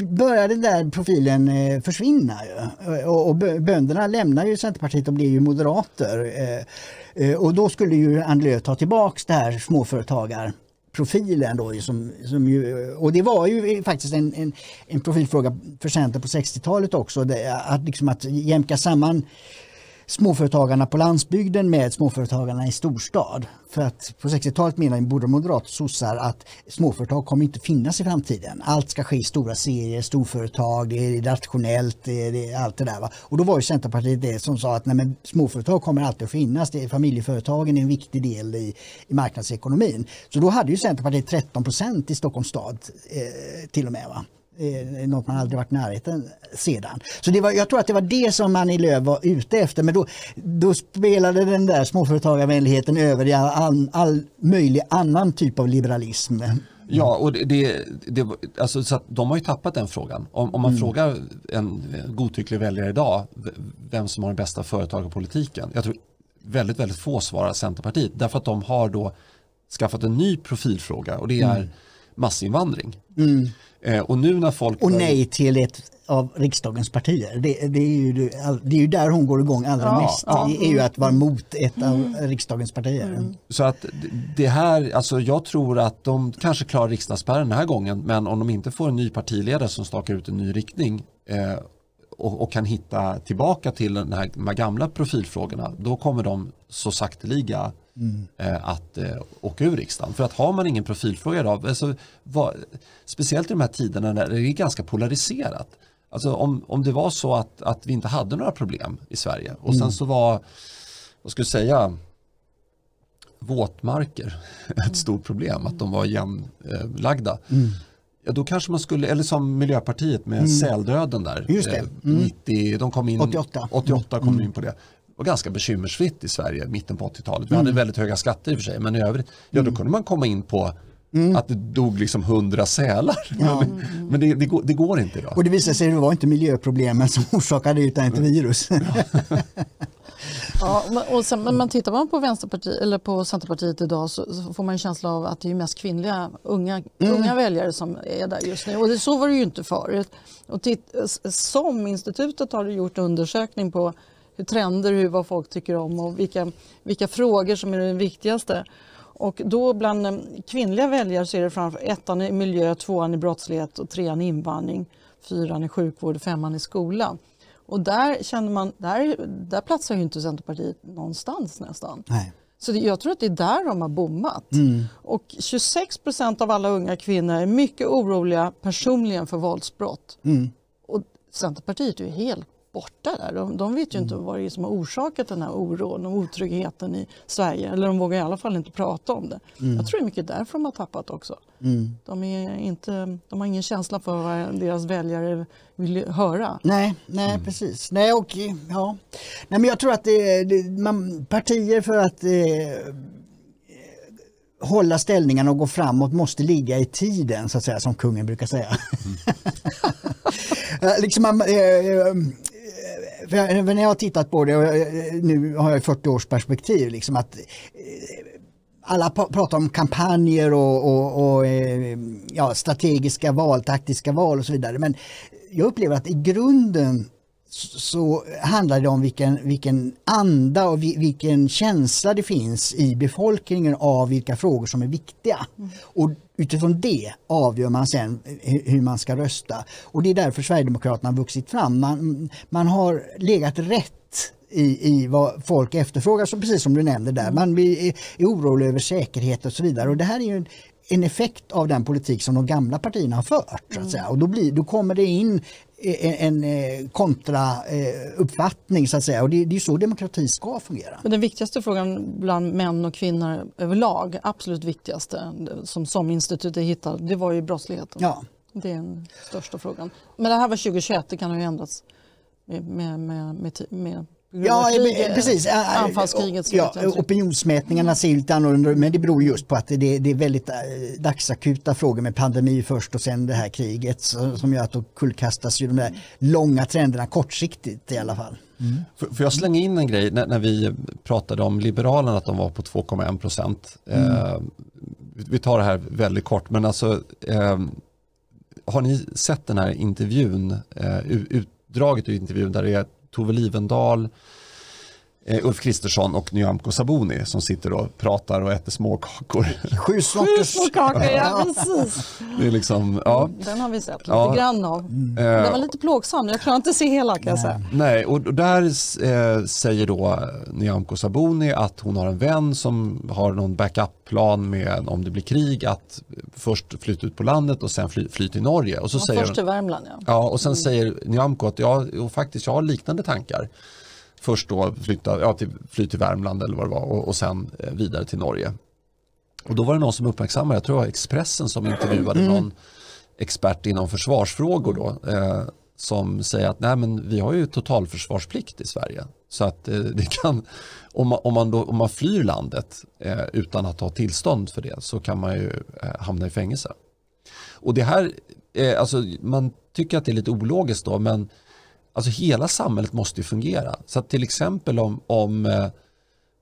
började den där profilen eh, försvinna. Ju. Eh, och, och bönderna lämnar ju Centerpartiet och blir ju moderater. Eh, eh, och då skulle ju Annie Lööf ta tillbaks det här småföretagar profilen då, som, som ju, och det var ju faktiskt en, en, en profilfråga för Centern på 60-talet också, det, att, liksom att jämka samman småföretagarna på landsbygden med småföretagarna i storstad. För att på 60-talet menade både moderater och sossar att småföretag kommer inte finnas i framtiden. Allt ska ske i stora serier, storföretag, det är rationellt, det är, det är allt det där. Va? Och då var ju Centerpartiet det som sa att nej, men småföretag kommer alltid att finnas, det är familjeföretagen är en viktig del i, i marknadsekonomin. Så då hade ju Centerpartiet 13 procent i Stockholms stad eh, till och med. Va? Eh, något man aldrig varit i närheten sedan. Så det var, jag tror att det var det som Annie Lööf var ute efter men då, då spelade den där småföretagarvänligheten över i all, all, möjlig annan typ av liberalism. Ja, och det, det, det, alltså, så de har ju tappat den frågan. Om, om man mm. frågar en godtycklig väljare idag vem som har den bästa företagarpolitiken. Jag tror väldigt, väldigt få svarar Centerpartiet därför att de har då skaffat en ny profilfråga och det är mm. massinvandring. Mm. Eh, och nu när folk... Och nej till ett av riksdagens partier. Det, det, är, ju, det är ju där hon går igång allra ja, mest. Ja. Det är ju att vara mot ett av mm. riksdagens partier. Mm. Så att det här, alltså jag tror att de kanske klarar riksdagsspärren den här gången men om de inte får en ny partiledare som stakar ut en ny riktning eh, och, och, kan hitta tillbaka till den här, de här gamla profilfrågorna då kommer de så sakteliga mm. eh, att eh, åka ur riksdagen. För att har man ingen profilfråga idag, alltså, vad, speciellt i de här tiderna när det är ganska polariserat. Alltså om, om det var så att, att vi inte hade några problem i Sverige och sen mm. så var, vad ska jag säga, våtmarker ett stort problem, att de var jämnlagda. Mm. Ja, då kanske man skulle, eller som Miljöpartiet med mm. säldöden där. Just det. Eh, mm. 90, de kom in, 88. 88 kom mm. in på det var ganska bekymmersfritt i Sverige mitten på 80-talet. Vi mm. hade väldigt höga skatter i och för sig men i övrigt, ja då mm. kunde man komma in på Mm. Att det dog liksom hundra sälar. Ja. Men, det, det, går, det, går, inte idag. Och det visade sig att det var inte miljöproblemen som orsakade det utan ett virus. ja, och sen, men tittar man på, Vänsterpartiet, eller på Centerpartiet idag så, så, får man en känsla av att det är mest kvinnliga unga, mm. unga väljare som är där just nu. Och det, så var det ju inte förut. Och titt, som institutet har gjort undersökning på hur trender, hur, vad folk tycker om och vilka, vilka frågor som är det viktigaste. Och då bland eh, kvinnliga väljare så är det framför ettan i miljö, tvåan i brottslighet och trean i invandring, fyran i sjukvård och femman i skola. Och där känner man, där, där platsar ju inte Centerpartiet någonstans nästan. Nej. Så det, jag tror att det är där de har bommat. Mm. Och 26 procent av alla unga kvinnor är mycket oroliga personligen för våldsbrott. Mm. Och Centerpartiet är ju helt borta där. De, de vet ju inte mm. vad det är som har orsakat den här oron och otryggheten i Sverige. Eller de vågar i alla fall inte prata om det. Mm. Jag tror det är mycket därför de har tappat också. Mm. De, är inte, de har ingen känsla för vad deras väljare vill höra. Nej, nej mm. precis. Nej, och, ja. nej, men jag tror att det, det man, partier för att eh, hålla ställningarna och gå framåt måste ligga i tiden så att säga som kungen brukar säga. Mm. liksom man, eh, eh när jag har tittat på det, och eh, nu har jag 40 års perspektiv, liksom att eh, alla pratar om kampanjer och, och, och eh, ja, strategiska val, taktiska val och så vidare. Men jag upplever att i grunden så handlar det om vilken, vilken anda och vilken känsla det finns i befolkningen av vilka frågor som är viktiga. Mm. Och utifrån det avgör man sen hur man ska rösta. Och det är därför Sverigedemokraterna har vuxit fram. Man, man har legat rätt i, i vad folk efterfrågar, så precis som du nämnde där. Mm. Man är, är orolig över säkerhet och så vidare. Och det här är ju en effekt av den politik som de gamla partierna har fört. Så att säga. Och då, blir, då kommer det in en, en eh, kontrauppfattning så att säga och det, det är så demokrati ska fungera. Men den viktigaste frågan bland män och kvinnor överlag, absolut viktigaste som SOM-institutet hittade, det var ju brottsligheten. Ja. Det är den största frågan. Men det här var 2021, det kan ha ändrats med, med, med, med, med Ja, precis. Anfallskriget. Ja, opinionsmätningarna ser lite annorlunda men det beror just på att det, det är väldigt dagsakuta frågor med pandemi först och sen det här kriget som gör att då kullkastas ju de där långa trenderna kortsiktigt i alla fall. Mm. Får jag slänga in en grej när, när, vi pratade om Liberalerna att de var på 2,1 procent. Mm. Eh, vi tar det här väldigt kort men alltså eh, har ni sett den här intervjun, eh, utdraget ur intervjun där det är Tove Livendal, Ulf Kristersson och Nyamko Sabuni som sitter och pratar och äter småkakor. Sju småkakor, ja precis. Det är liksom, ja. Den har vi sett lite ja. grann av. Mm. Den var lite plågsam, jag klarar inte att se hela kan jag säga. Nej, och där eh, säger då Nyamko Sabuni att hon har en vän som har någon backup-plan med om det blir krig att först flytta ut på landet och sen fly, fly till Norge. Och så ja, säger först till Värmland ja. Ja, och sen mm. säger Nyamko att ja, faktiskt jag har liknande tankar först då flytta, ja, till, fly till Värmland eller vad det var och, och sen eh, vidare till Norge. Och då var det någon som uppmärksammade, jag tror det var Expressen som intervjuade mm. någon expert inom försvarsfrågor då, eh, som säger att nej men vi har ju totalförsvarsplikt i Sverige. Så att eh, det kan, om man, om man, då, om man flyr landet eh, utan att ha tillstånd för det så kan man ju eh, hamna i fängelse. Och det här, eh, alltså man tycker att det är lite ologiskt då men Alltså hela samhället måste ju fungera. Så att till exempel om, om eh,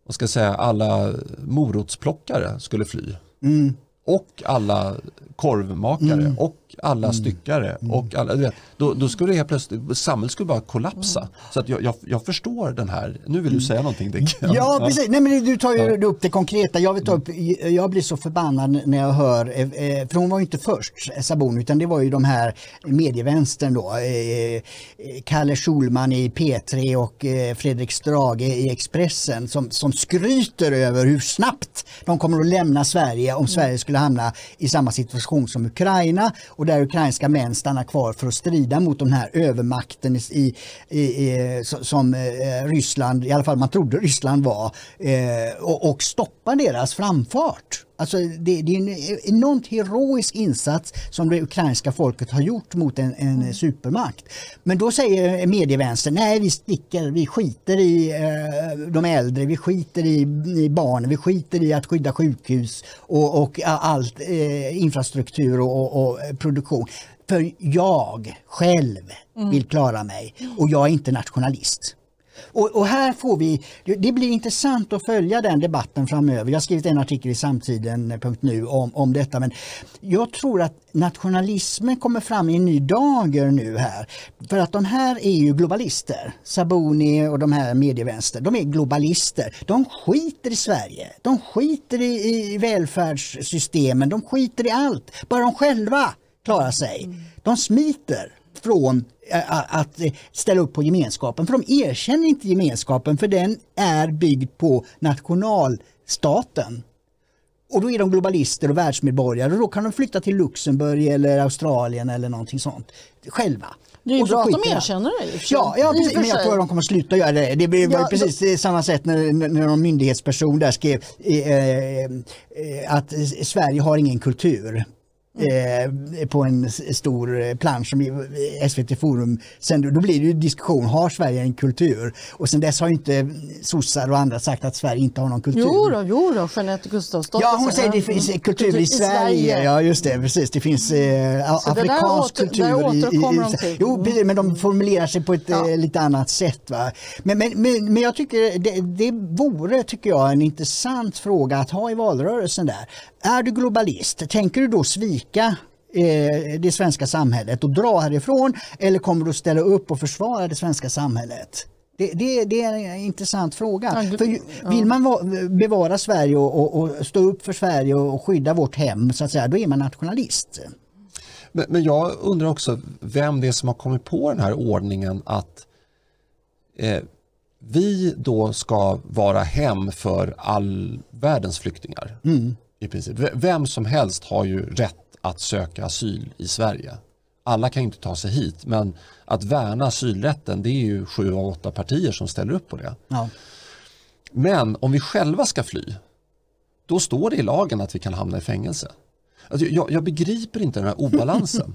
vad ska jag säga, alla morotsplockare skulle fly mm. och alla korvmakare mm. och alla mm. styckare mm. och alla, vet, då, då skulle det helt plötsligt, samhället skulle bara kollapsa. Mm. Så att jag, jag, jag, förstår den här, nu vill du säga någonting Dick. Ja, precis, nej men du tar ju upp det konkreta. Jag, vill ta upp, jag blir så förbannad när jag hör, eh, eh, för hon var ju inte först Sabon utan det var ju de här medievänstern då. Eh, Kalle Schulman i P3 och Fredrik Strage i Expressen som, som skryter över hur snabbt de kommer att lämna Sverige om mm. Sverige skulle hamna i samma situation som Ukraina och där ukrainska män stannar kvar för att strida mot den här övermakten i, i, i som eh, Ryssland, i alla fall man trodde Ryssland var, eh, och, och stoppa deras framfart. Alltså det, det, är en enormt heroisk insats som det ukrainska folket har gjort mot en, en mm. supermakt. Men då säger medievänstern, nej vi sticker, vi skiter i eh, de äldre, vi skiter i, i barnen, vi skiter i att skydda sjukhus och, och allt eh, infrastruktur och, och, och, produktion. För jag själv mm. vill klara mig och jag är inte nationalist. Och, och, här får vi, det blir intressant att följa den debatten framöver. Jag har skrivit en artikel i samtiden.nu om, om detta men jag tror att nationalismen kommer fram i en ny dager nu här. För att de här är ju globalister. Sabuni och de här medievänster, de är globalister. De skiter i Sverige, de skiter i, i välfärdssystemen, de skiter i allt. Bara de själva klarar sig. De smiter från att ställa upp på gemenskapen. För de erkänner inte gemenskapen för den är byggd på nationalstaten. Och då är de globalister och världsmedborgare och då kan de flytta till Luxemburg eller Australien eller någonting sånt själva. Det är ju bra att de erkänner det. Ja, ja precis, men jag tror att de kommer att sluta göra det. Det blir ja, precis då... samma sätt när, när någon myndighetsperson där skrev eh, eh, att Sverige har ingen kultur. Eh, på en stor eh, plansch som SVT Forum sen Då blir det ju diskussion, har Sverige en kultur? Och sen dess har inte sossar och andra sagt att Sverige inte har någon kultur. Jo då, jo då Jeanette Gustafsdotter. Ja, hon säger att det finns kultur, kultur i, Sverige. Sverige. Ja, just det, precis. Det finns eh, afrikansk åter, kultur. i, i, jo, mm. men de formulerar sig på ett ja. eh, lite annat sätt. Va? Men, men, men, men jag tycker det, det vore, tycker jag, en intressant fråga att ha i valrörelsen där. Är du globalist? Tänker du då svika eh, det svenska samhället och dra härifrån eller kommer du att ställa upp och försvara det svenska samhället? Det, det, det är en intressant fråga. Ja, vill man va- bevara Sverige och, och, och stå upp för Sverige och skydda vårt hem, så att säga, då är man nationalist. Men, men jag undrar också vem det är som har kommit på den här ordningen att eh, vi då ska vara hem för all världens flyktingar. I princip. Vem som helst har ju rätt att söka asyl i Sverige. Alla kan inte ta sig hit men att värna asylrätten det är ju sju av åtta partier som ställer upp på det. Ja. Men om vi själva ska fly, då står det i lagen att vi kan hamna i fängelse. Alltså jag, jag begriper inte den här obalansen.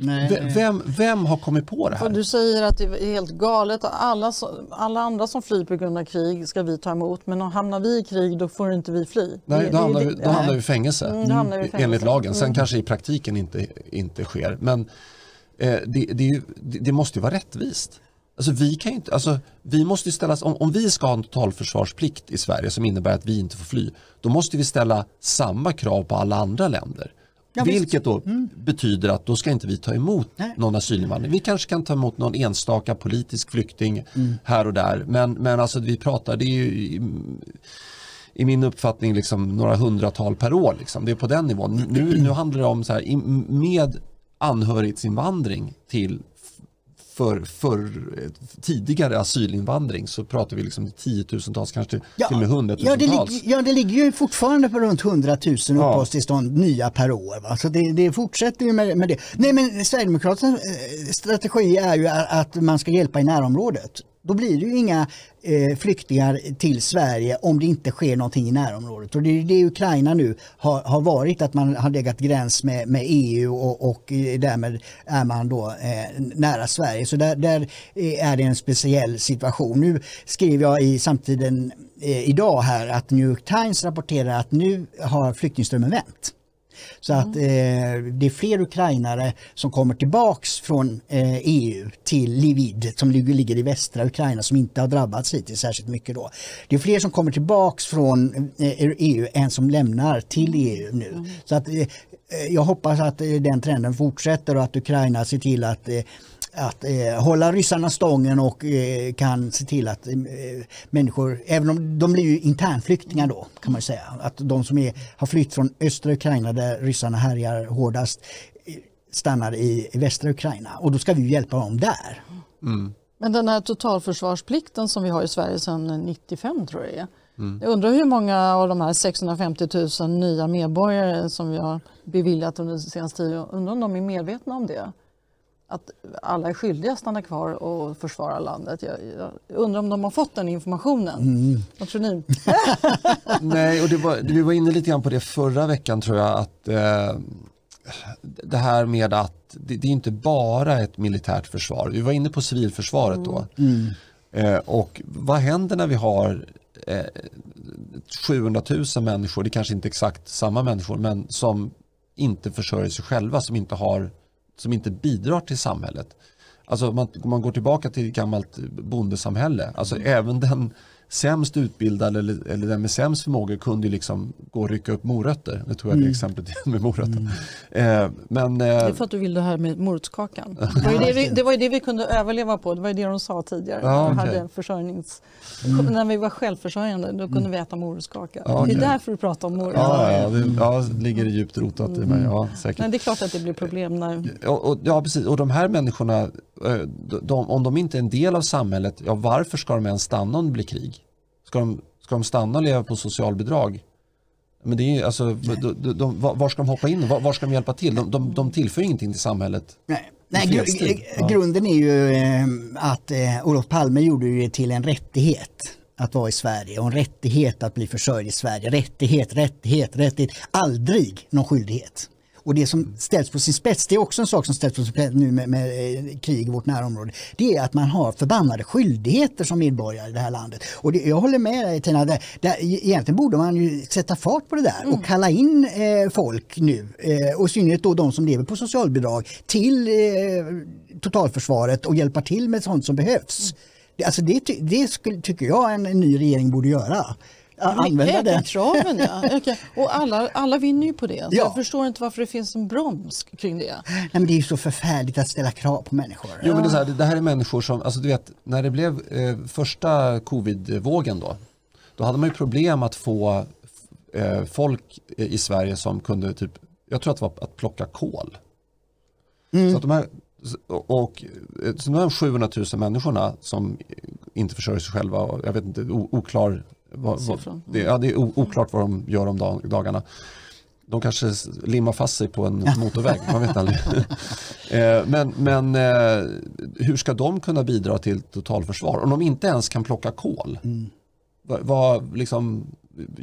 V- Vem, vem har kommit på det Och här? du säger att det är helt galet. Alla, alla andra som flyr på grund av krig ska vi ta emot. Men om hamnar vi i krig då får inte vi fly. Nej, Det- då hamnar, vi, då hamnar vi i fängelse, Mm, fängelse. enligt lagen. Sen kanske i praktiken inte, inte sker. Men eh, det, det, är ju, det, det måste ju vara rättvist. Alltså vi, kan ju inte, alltså vi måste ju ställas, om, om vi ska ha en totalförsvarsplikt i Sverige som innebär att vi inte får fly, då måste vi ställa samma krav på alla andra länder. Ja. Vilket då betyder att då ska inte vi ta emot Nej. någon asylinvandring. Vi kanske kan ta emot någon enstaka politisk flykting Mm. här och där. Men, men alltså vi pratar, det är ju i, i min uppfattning liksom några hundratal per år. Liksom. Det är på den nivån. Nu, nu handlar det om så här, med anhörighetsinvandring till för, för tidigare asylinvandring så pratar vi liksom tiotusentals, kanske till och med ja, det, hundratusentals. ja, det ligger ju fortfarande på runt 100 000 uppehållstillstånd nya per år. Va? Så det, det fortsätter ju med, med det. Nej, men Sverigedemokraternas eh, strategi är ju att man ska hjälpa i närområdet. Då blir det ju inga eh, flyktingar till Sverige om det inte sker någonting i närområdet. Och det är det Ukraina nu har, har varit, att man har legat gräns med, med EU och, och eh, därmed är man då eh, nära Sverige. Så där, där eh, är det en speciell situation. Nu skriver jag i samtiden eh, idag här att New York Times rapporterar att nu har flyktingströmmen vänt. Så att eh, det är fler ukrainare som kommer tillbaks från eh, EU till Livid som ligger, ligger i västra Ukraina som inte har drabbats hittills särskilt mycket då. Det är fler som kommer tillbaks från eh, EU än som lämnar till EU nu. Så att eh, jag hoppas att eh, den trenden fortsätter och att Ukraina ser till att eh, att eh, hålla ryssarna stången och eh, kan se till att eh, människor, även om de blir ju internflyktingar då kan man säga, att de som är, har flytt från östra Ukraina där ryssarna härjar hårdast eh, stannar i, i västra Ukraina och då ska vi ju hjälpa dem där. Men den här totalförsvarsplikten som vi har i Sverige sedan 95 tror jag är. Jag undrar hur många av de här 650 000 nya medborgare som vi har beviljat under senaste tiden, undrar om de är medvetna om det? Att alla är skyldiga att stanna kvar och försvara landet. Jag, jag undrar om de har fått den informationen. Vad tror ni? Nej, och var, vi var inne lite grann på det förra veckan tror jag att eh, det här med att det, det är inte bara ett militärt försvar. Vi var inne på civilförsvaret då. Eh, och vad händer när vi har eh, 700 000 människor, det är kanske inte exakt samma människor, men som inte försörjer sig själva, som inte, har, som inte bidrar till samhället. Alltså om man, man går tillbaka till ett gammalt bondesamhälle, alltså även den sämst utbildade eller, eller den med sämst förmåga kunde liksom gå och rycka upp morötter. Nu tog jag det exemplet igen med morötter. Eh, men, Det är eh, för att du vill det här med morotskakan. Det var, ju det, vi, det var ju det vi kunde överleva på. Det var ju det de sa tidigare. Ja, Vi okej. hade försörjnings... När vi var självförsörjande då kunde vi äta morotskaka. Ja, Det är därför du pratar om morot. ja, ja, det ja, ligger det djupt rotat i mig. Ja, säkert. Men det är klart att det blir problem när... Och, och, ja, precis. Och de här människorna, eh, de, om de inte är en del av samhället, ja, varför ska de ens stanna om det blir krig? Ska de, ska de stanna och leva på socialbidrag? Men det är, ju, alltså, de, de, de, var ska de hoppa in? Var, var ska de hjälpa till? De, de, de tillför ingenting till samhället. Nej. Nej, gru- Ja. Grunden är ju eh, att eh, Olof Palme gjorde ju det till en rättighet att vara i Sverige och en rättighet att bli försörjd i Sverige. Rättighet, rättighet, rättighet. Aldrig någon skyldighet. Och det som ställs på sin spets, det är också en sak som ställs på sin spets nu med, med eh, krig i vårt närområde. Det är att man har förbannade skyldigheter som medborgare i det här landet. Och det, jag håller med dig Tina, där, där, egentligen borde man ju sätta fart på det där och kalla in eh, folk nu, eh, och i synnerhet då de som lever på socialbidrag, till eh, totalförsvaret och hjälpa till med sånt som behövs. Det, alltså det, det skulle, tycker jag en, en ny regering borde göra. Använda den. Kraven, ja. Okej. Och alla, alla vinner ju på det. Så Ja. Jag förstår inte varför det finns en broms kring det. Nej, men det är ju så förfärligt att ställa krav på människor. Jo, men det, är så här, det- här är människor som, alltså du vet, när det blev eh, första covid-vågen då, då hade man ju problem att få eh, folk i Sverige som kunde typ, jag tror att det var att plocka kol. Så att de här, och, eh, så de här 700 000 människorna som inte försörjer sig själva, och jag vet inte, oklar, vad, vad, Siffran. det, ja, det är oklart vad de gör om dag, dagarna. De kanske limmar fast sig på en motorväg, man vet aldrig. Eh, men men eh, hur ska de kunna bidra till totalförsvar om de inte ens kan plocka kol? Vad, vad, liksom,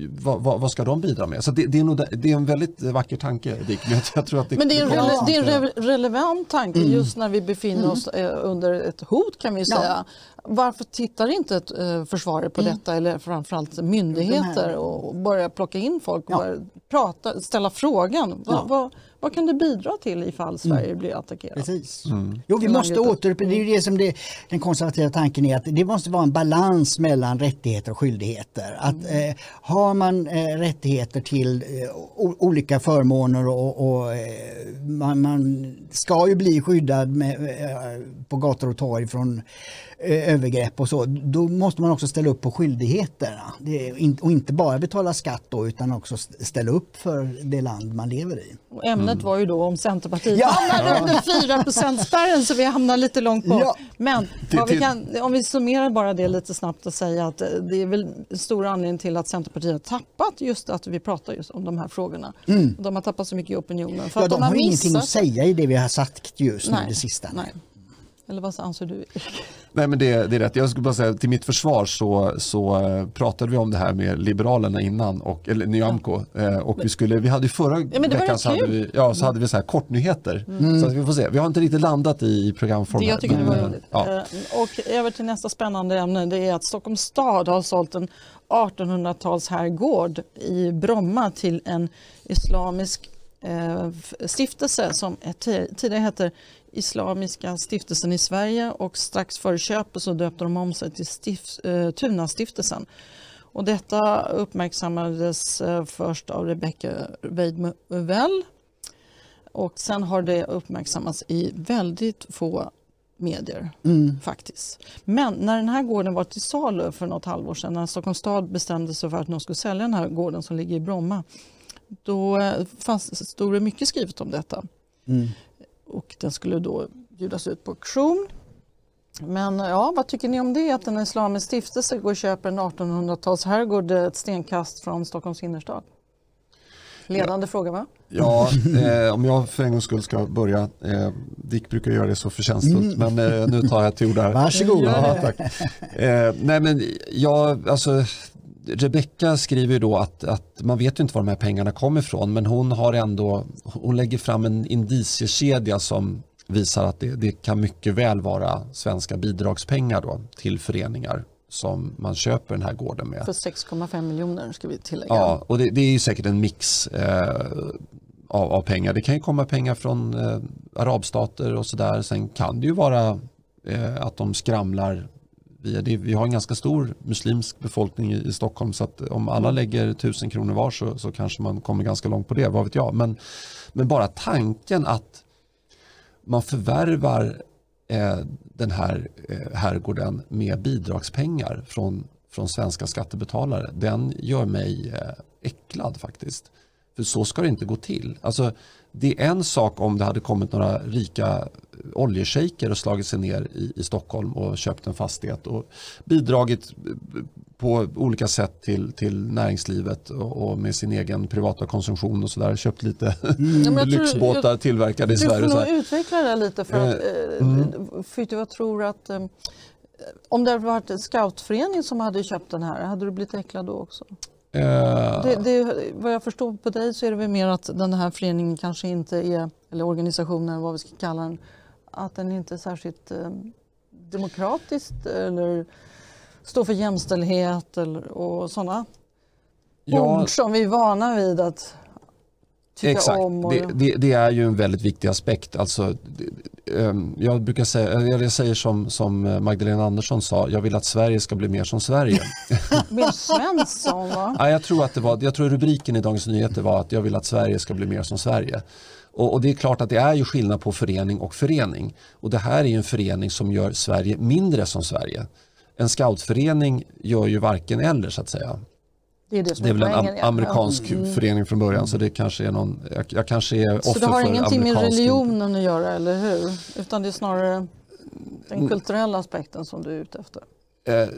vad, vad, vad ska de bidra med? Så det, det, är, nog, det är en väldigt vacker tanke Dick, men jag, tror att det, Men det är en, rele, det är en re, relevant tanke just när vi befinner oss eh, under ett hot kan vi Ja. Varför tittar inte ett, eh, försvaret på detta eller framförallt myndigheter och börjar plocka in folk och Ja. prata, ställa frågan. Vad, Ja. vad, vad kan det bidra till ifall Sverige blir attackerat? Precis. Mm. Jo, vi måste landet- åter... Det är ju det som det, den konservativa tanken är att det måste vara en balans mellan rättigheter och skyldigheter. Att Mm. eh, har man eh, rättigheter till eh, olika förmåner och, och eh, man, man ska ju bli skyddad med, eh, på gator och torg från övergrepp och så, då måste man också ställa upp på skyldigheterna. Det är, in- och inte bara betala skatt då, utan också st- ställa upp för det land man lever i. Och ämnet var ju då om Centerpartiet Mm. Ja. hamnar under 4 spärren så vi hamnar lite långt bort. Ja. Men vi kan, om vi summerar bara det lite snabbt och säga att eh, det är väl stor anledning till att Centerpartiet har tappat just att vi pratar just om de här frågorna. De har tappat så mycket i opinionen. För Mm. Ja, att de de har har ingenting att missat. säga i det vi har sagt just nu, Nej, det sista. nej. Eller vad anser du? Nej men det, det är rätt. Jag skulle bara säga till mitt försvar så, så eh, pratade vi om det här med Liberalerna innan, och, eller Nyamko. Eh, och vi, skulle, vi hade ju förra det var veckan så hade, vi, ja, så hade vi så här kortnyheter. Så att vi får se. Vi har inte riktigt landat i programform Det jag tycker det men, var eh, roligt. Ja. Eh, Och över till nästa spännande ämne. Det är att Stockholms stad har sålt en 1800-tals herrgård i Bromma till en islamisk stiftelse som tidigare hette Islamiska stiftelsen i Sverige och strax före köpet så döpte de om sig till stift, eh, Tunastiftelsen. Och detta uppmärksammades eh, först av Rebecca Weidmuvel och sen har det uppmärksammats i väldigt få medier Mm. faktiskt. Men när den här gården var till salu för något halvår sedan, när Stockholms stad bestämde sig för att de skulle sälja den här gården som ligger i Bromma, då eh, fanns, stod det mycket skrivet om detta. Mm. Och den skulle då bjudas ut på auktion. Men ja, vad tycker ni om det? Att en islamisk stiftelse går och köper en 1800-tals herrgård ett stenkast från Stockholms innerstad? Ledande fråga va? Ja, eh, om jag för en gångs skull ska börja. Eh, Dick brukar göra det så förtjänstfullt, men eh, nu tar jag till orda. Varsågod. Ja, tack. Eh, nej men jag, alltså Rebecka skriver ju då att, att man vet ju inte var de här pengarna kommer ifrån men hon har ändå, hon lägger fram en indiciekedja som visar att det, det kan mycket väl vara svenska bidragspengar då till föreningar som man köper den här gården med. För 6,5 miljoner ska vi tillägga. Ja, och det, det är ju säkert en mix eh, av, av pengar. Det kan ju komma pengar från eh, arabstater och sådär. Sen kan det ju vara eh, att de skramlar. Via det. Vi har en ganska stor muslimsk befolkning i, i Stockholm så att om alla lägger tusen kronor var så, så kanske man kommer ganska långt på det, vad vet jag. Men, men bara tanken att man förvärvar eh, den här eh, herrgården med bidragspengar från, från svenska skattebetalare, den gör mig eh, äcklad faktiskt. För så ska det inte gå till. Alltså, det är en sak om det hade kommit några rika oljeshejker och slagit sig ner i, i Stockholm och köpt en fastighet och bidragit eh, på olika sätt till, till näringslivet och, och med sin egen privata konsumtion och sådär. Köpt lite Ja, men jag lyxbåtar tillverkade i Du får Sverige. och så nog utveckla det lite för att Eh, eh, för jag tror att eh, om det hade varit en scoutförening som hade köpt den här, hade du blivit äcklad då också? Eh, Det, det, vad jag förstår på dig så är det väl mer att den här föreningen kanske inte är, eller organisationen vad vi ska kalla den, att den inte är särskilt eh, demokratiskt eller står för jämställdhet eller, och sådana ja, ord som vi är vana vid att tycka Exakt, om. Och, det, det, det är ju en väldigt viktig aspekt. Alltså, ehm, jag brukar säga, jag säger som, som Magdalena Andersson sa, jag vill att Sverige ska bli mer som Sverige. Mer Svensson va? ja, jag, tror att det var, jag tror rubriken i Dagens Nyheter var att jag vill att Sverige ska bli mer som Sverige. Och, och, det är klart att det är ju skillnad på förening och förening. Och det här är en förening som gör Sverige mindre som Sverige. En scoutförening gör ju varken eller så att säga. Det är, det det är väl en am amerikansk mm. förening från början så det kanske är någon, jag, jag kanske är offer Så det har ingenting med religionen att göra eller hur? Utan det är snarare den mm. kulturella aspekten som du är ute efter? Eh,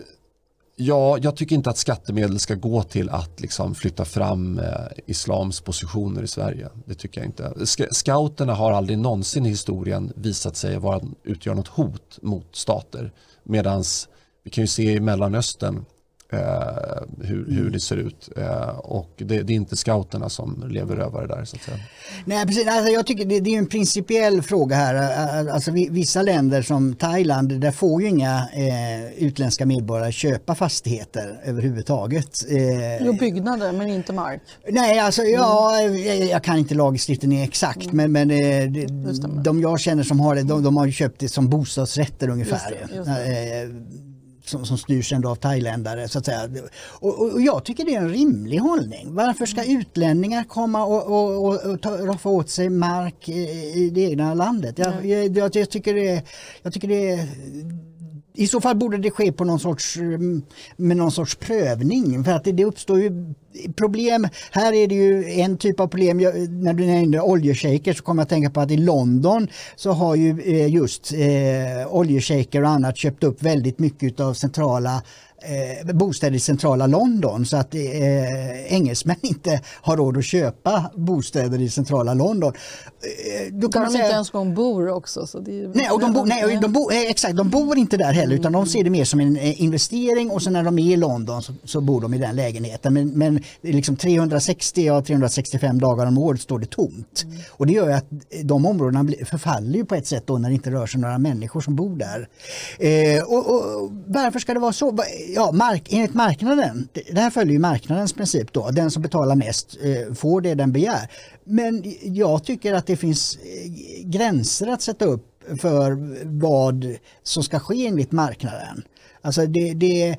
ja, jag tycker inte att skattemedel ska gå till att liksom flytta fram eh, islams positioner i Sverige. Det tycker jag inte. Scouterna har aldrig någonsin i historien visat sig vara, utgöra något hot mot stater. Medan vi kan ju se i Mellanöstern hur, hur mm. det ser ut. Eh, och det, det, är inte scouterna som lever över det där. Så att säga. Nej, precis. Alltså, jag tycker det, det är en principiell fråga här. Alltså, vissa länder som Thailand, där får ju inga eh, utländska medborgare köpa fastigheter överhuvudtaget. Eh, jo, byggnader men inte mark. Nej, alltså ja, mm. jag, jag kan inte lagstiftningen exakt mm. men, men eh, de, de jag känner som har det, de, de har köpt det som bostadsrätter ungefär. Just det, just det. Eh, som, som styrs ändå av thailändare. Så att säga. Och, och, och, jag tycker det är en rimlig hållning. Varför ska utlänningar komma och, och, och ta, roffa åt sig mark i, i det egna landet? Jag, jag, jag, jag, tycker det, jag tycker det är i så fall borde det ske på någon sorts, mm, med någon sorts prövning för att det, det uppstår ju problem. Här är det ju en typ av problem. Jag, när du nämnde oljeshejker så kommer jag att tänka på att i London så har ju eh, just eh, oljeshejker och annat köpt upp väldigt mycket av centrala eh, bostäder i centrala London så att eh, engelsmän inte har råd att köpa bostäder i centrala London. Eh, då kan man säga, inte ens gång bor också. Så det är nej, och de, bo, nej, de, bo, eh, exakt, de bor inte där heller utan de ser det mer som en eh, investering och sen när de är i London så, så bor de i den lägenheten. Men, men liksom 360 av 365 dagar om året står det tomt. Mm. Och det gör att de områdena förfaller ju på ett sätt då när det inte rör sig några människor som bor där. Eh, och, och, varför ska det vara så? Ja, mark, enligt marknaden, det här följer ju marknadens princip då, den som betalar mest eh, får det den begär. Men jag tycker att det finns eh, gränser att sätta upp för vad som ska ske enligt marknaden. Alltså det, det, eh,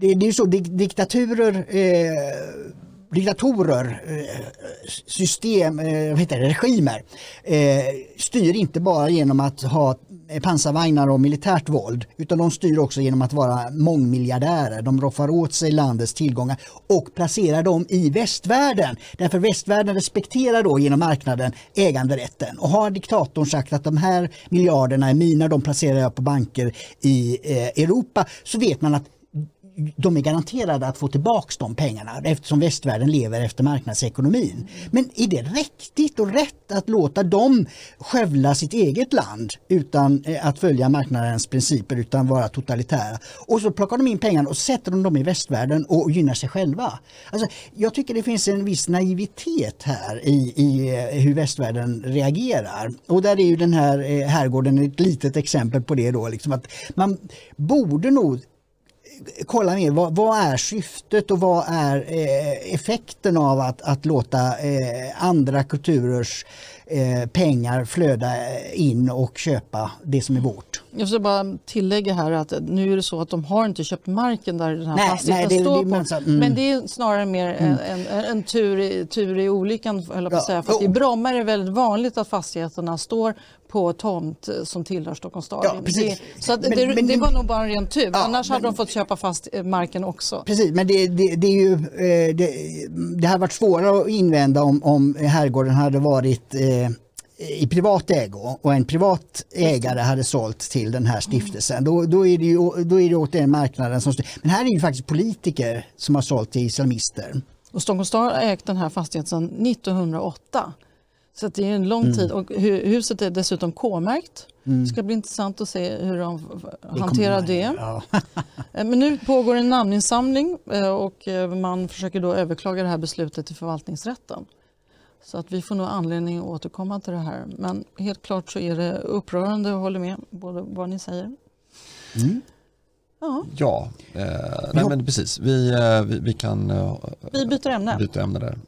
det, det är så diktaturer eh, diktatorer, eh, system, eh, vad heter det, regimer eh, styr inte bara genom att ha pansarvagnar och militärt våld utan de styr också genom att vara mångmiljardärer. De roffar åt sig landets tillgångar och placerar dem i västvärlden. Därför västvärlden respekterar då genom marknaden äganderätten och har diktatorn sagt att de här miljarderna är mina, de placerar jag på banker i Europa så vet man att de är garanterade att få tillbaks de pengarna eftersom västvärlden lever efter marknadsekonomin. Men är det riktigt och rätt att låta dem skövla sitt eget land utan eh, att följa marknadens principer utan vara totalitära? Och så plockar de in pengarna och sätter de dem i västvärlden och gynnar sig själva. Alltså, jag tycker det finns en viss naivitet här i, i eh, hur västvärlden reagerar. Och där är ju den här eh, herrgården ett litet exempel på det då. Liksom att man borde nog kolla ner vad, vad, är syftet och vad är eh, effekten av att, att låta eh, andra kulturers eh, pengar flöda in och köpa det som är vårt. Jag ska bara tillägga här att nu är det så att de har inte köpt marken där den här nej, fastigheten nej, det, står det, på. Så, mm. Men det är snarare mer mm. en, en, en, tur, i, tur i olyckan. Höll jag på att säga. För att I Bromma är det väldigt vanligt att fastigheterna står på tomt som tillhör Stockholms stad. Ja, precis. Så men, det, men, det, var nog bara en ren tur. Ja, Annars men, hade de fått köpa fast eh, marken också. Precis, men det, det, det är ju, eh, det, det hade varit svårare att invända om, om herrgården hade varit eh, i privat ägo och en privat ägare hade sålt till den här stiftelsen, då, då, är det ju, då är det åt den marknaden som styr. Men här är det ju faktiskt politiker som har sålt till islamister. Och Stockholms stad har ägt den här fastigheten sedan 1908. Så det är en lång mm. tid och huset är dessutom K-märkt. Mm. Det ska bli intressant att se hur de hanterar det. Ja. Eh, men nu pågår en namninsamling eh, och eh, man försöker då överklaga det här beslutet till förvaltningsrätten. Så att vi får nog anledning att återkomma till det här. Men helt klart så är det upprörande, jag håller med både vad ni säger. Mm. Ja, ja eh, nej, men precis. Vi, vi, vi kan vi byter ämne. byta ämne där.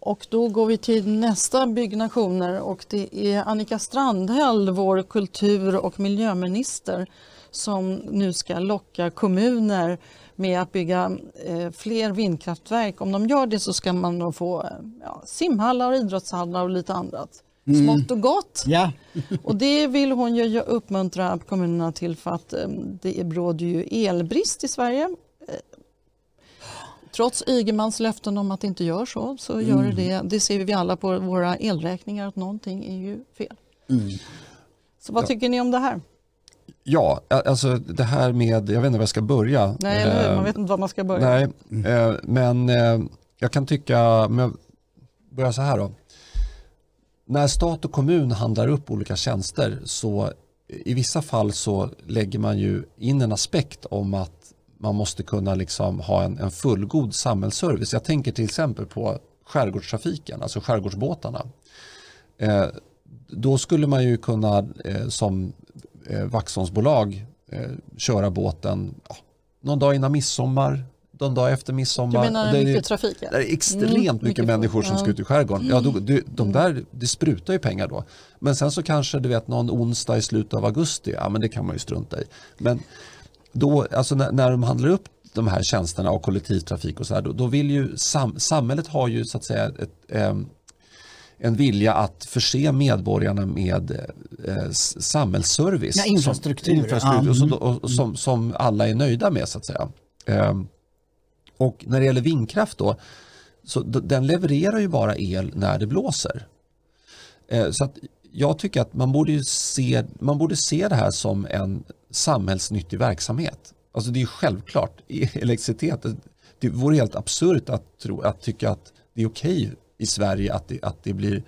Och då går vi till nästa byggnationer och det är Annika Strandhäll, vår kultur och miljöminister som nu ska locka kommuner med att bygga eh, fler vindkraftverk. Om de gör det så ska man då få ja, simhallar, idrottshallar och lite annat. Mm. Smått och gott. Ja. och det vill hon ju uppmuntra kommunerna till för att eh, det råder ju elbrist i Sverige. Eh, trots Ygemans löften om att det inte gör så, så mm. gör det det. Det ser vi alla på våra elräkningar att någonting är ju fel. Mm. Så vad ja. tycker ni om det här? Ja, alltså det här med, jag vet inte var jag ska börja. Nej, eller hur? man vet inte var man ska börja. Nej, mm. men jag kan tycka, om jag börjar så här då. När stat och kommun handlar upp olika tjänster så i vissa fall så lägger man ju in en aspekt om att man måste kunna liksom ha en, en fullgod samhällsservice. Jag tänker till exempel på skärgårdstrafiken, alltså skärgårdsbåtarna. Eh, då skulle man ju kunna eh, som eh, Vaxholmsbolag eh, köra båten ja, någon dag innan midsommar, någon dag efter midsommar. Du menar det är, mycket trafik? Ja. Det är extremt mm, mycket, mycket, människor som ja. ska ut i skärgården. Ja, då, de, de där, det sprutar ju pengar då. Men sen så kanske du vet någon onsdag i slutet av augusti, ja men det kan man ju strunta i. Men då, alltså när, när de handlar upp de här tjänsterna och kollektivtrafik och så här, då, då vill ju sam, samhället har ju så att säga ett, eh, en vilja att förse medborgarna med eh, samhällsservice. Ja, infrastruktur. Som, infrastruktur mm. och, och, som, som alla är nöjda med så att säga. Eh, och när det gäller vindkraft då, så den levererar ju bara el när det blåser. Eh, så att jag tycker att man borde, se, man borde se det här som en samhällsnyttig verksamhet. Alltså det är självklart, elektricitet, det vore helt absurt att, tro, att tycka att det är okej i Sverige att det, att det blir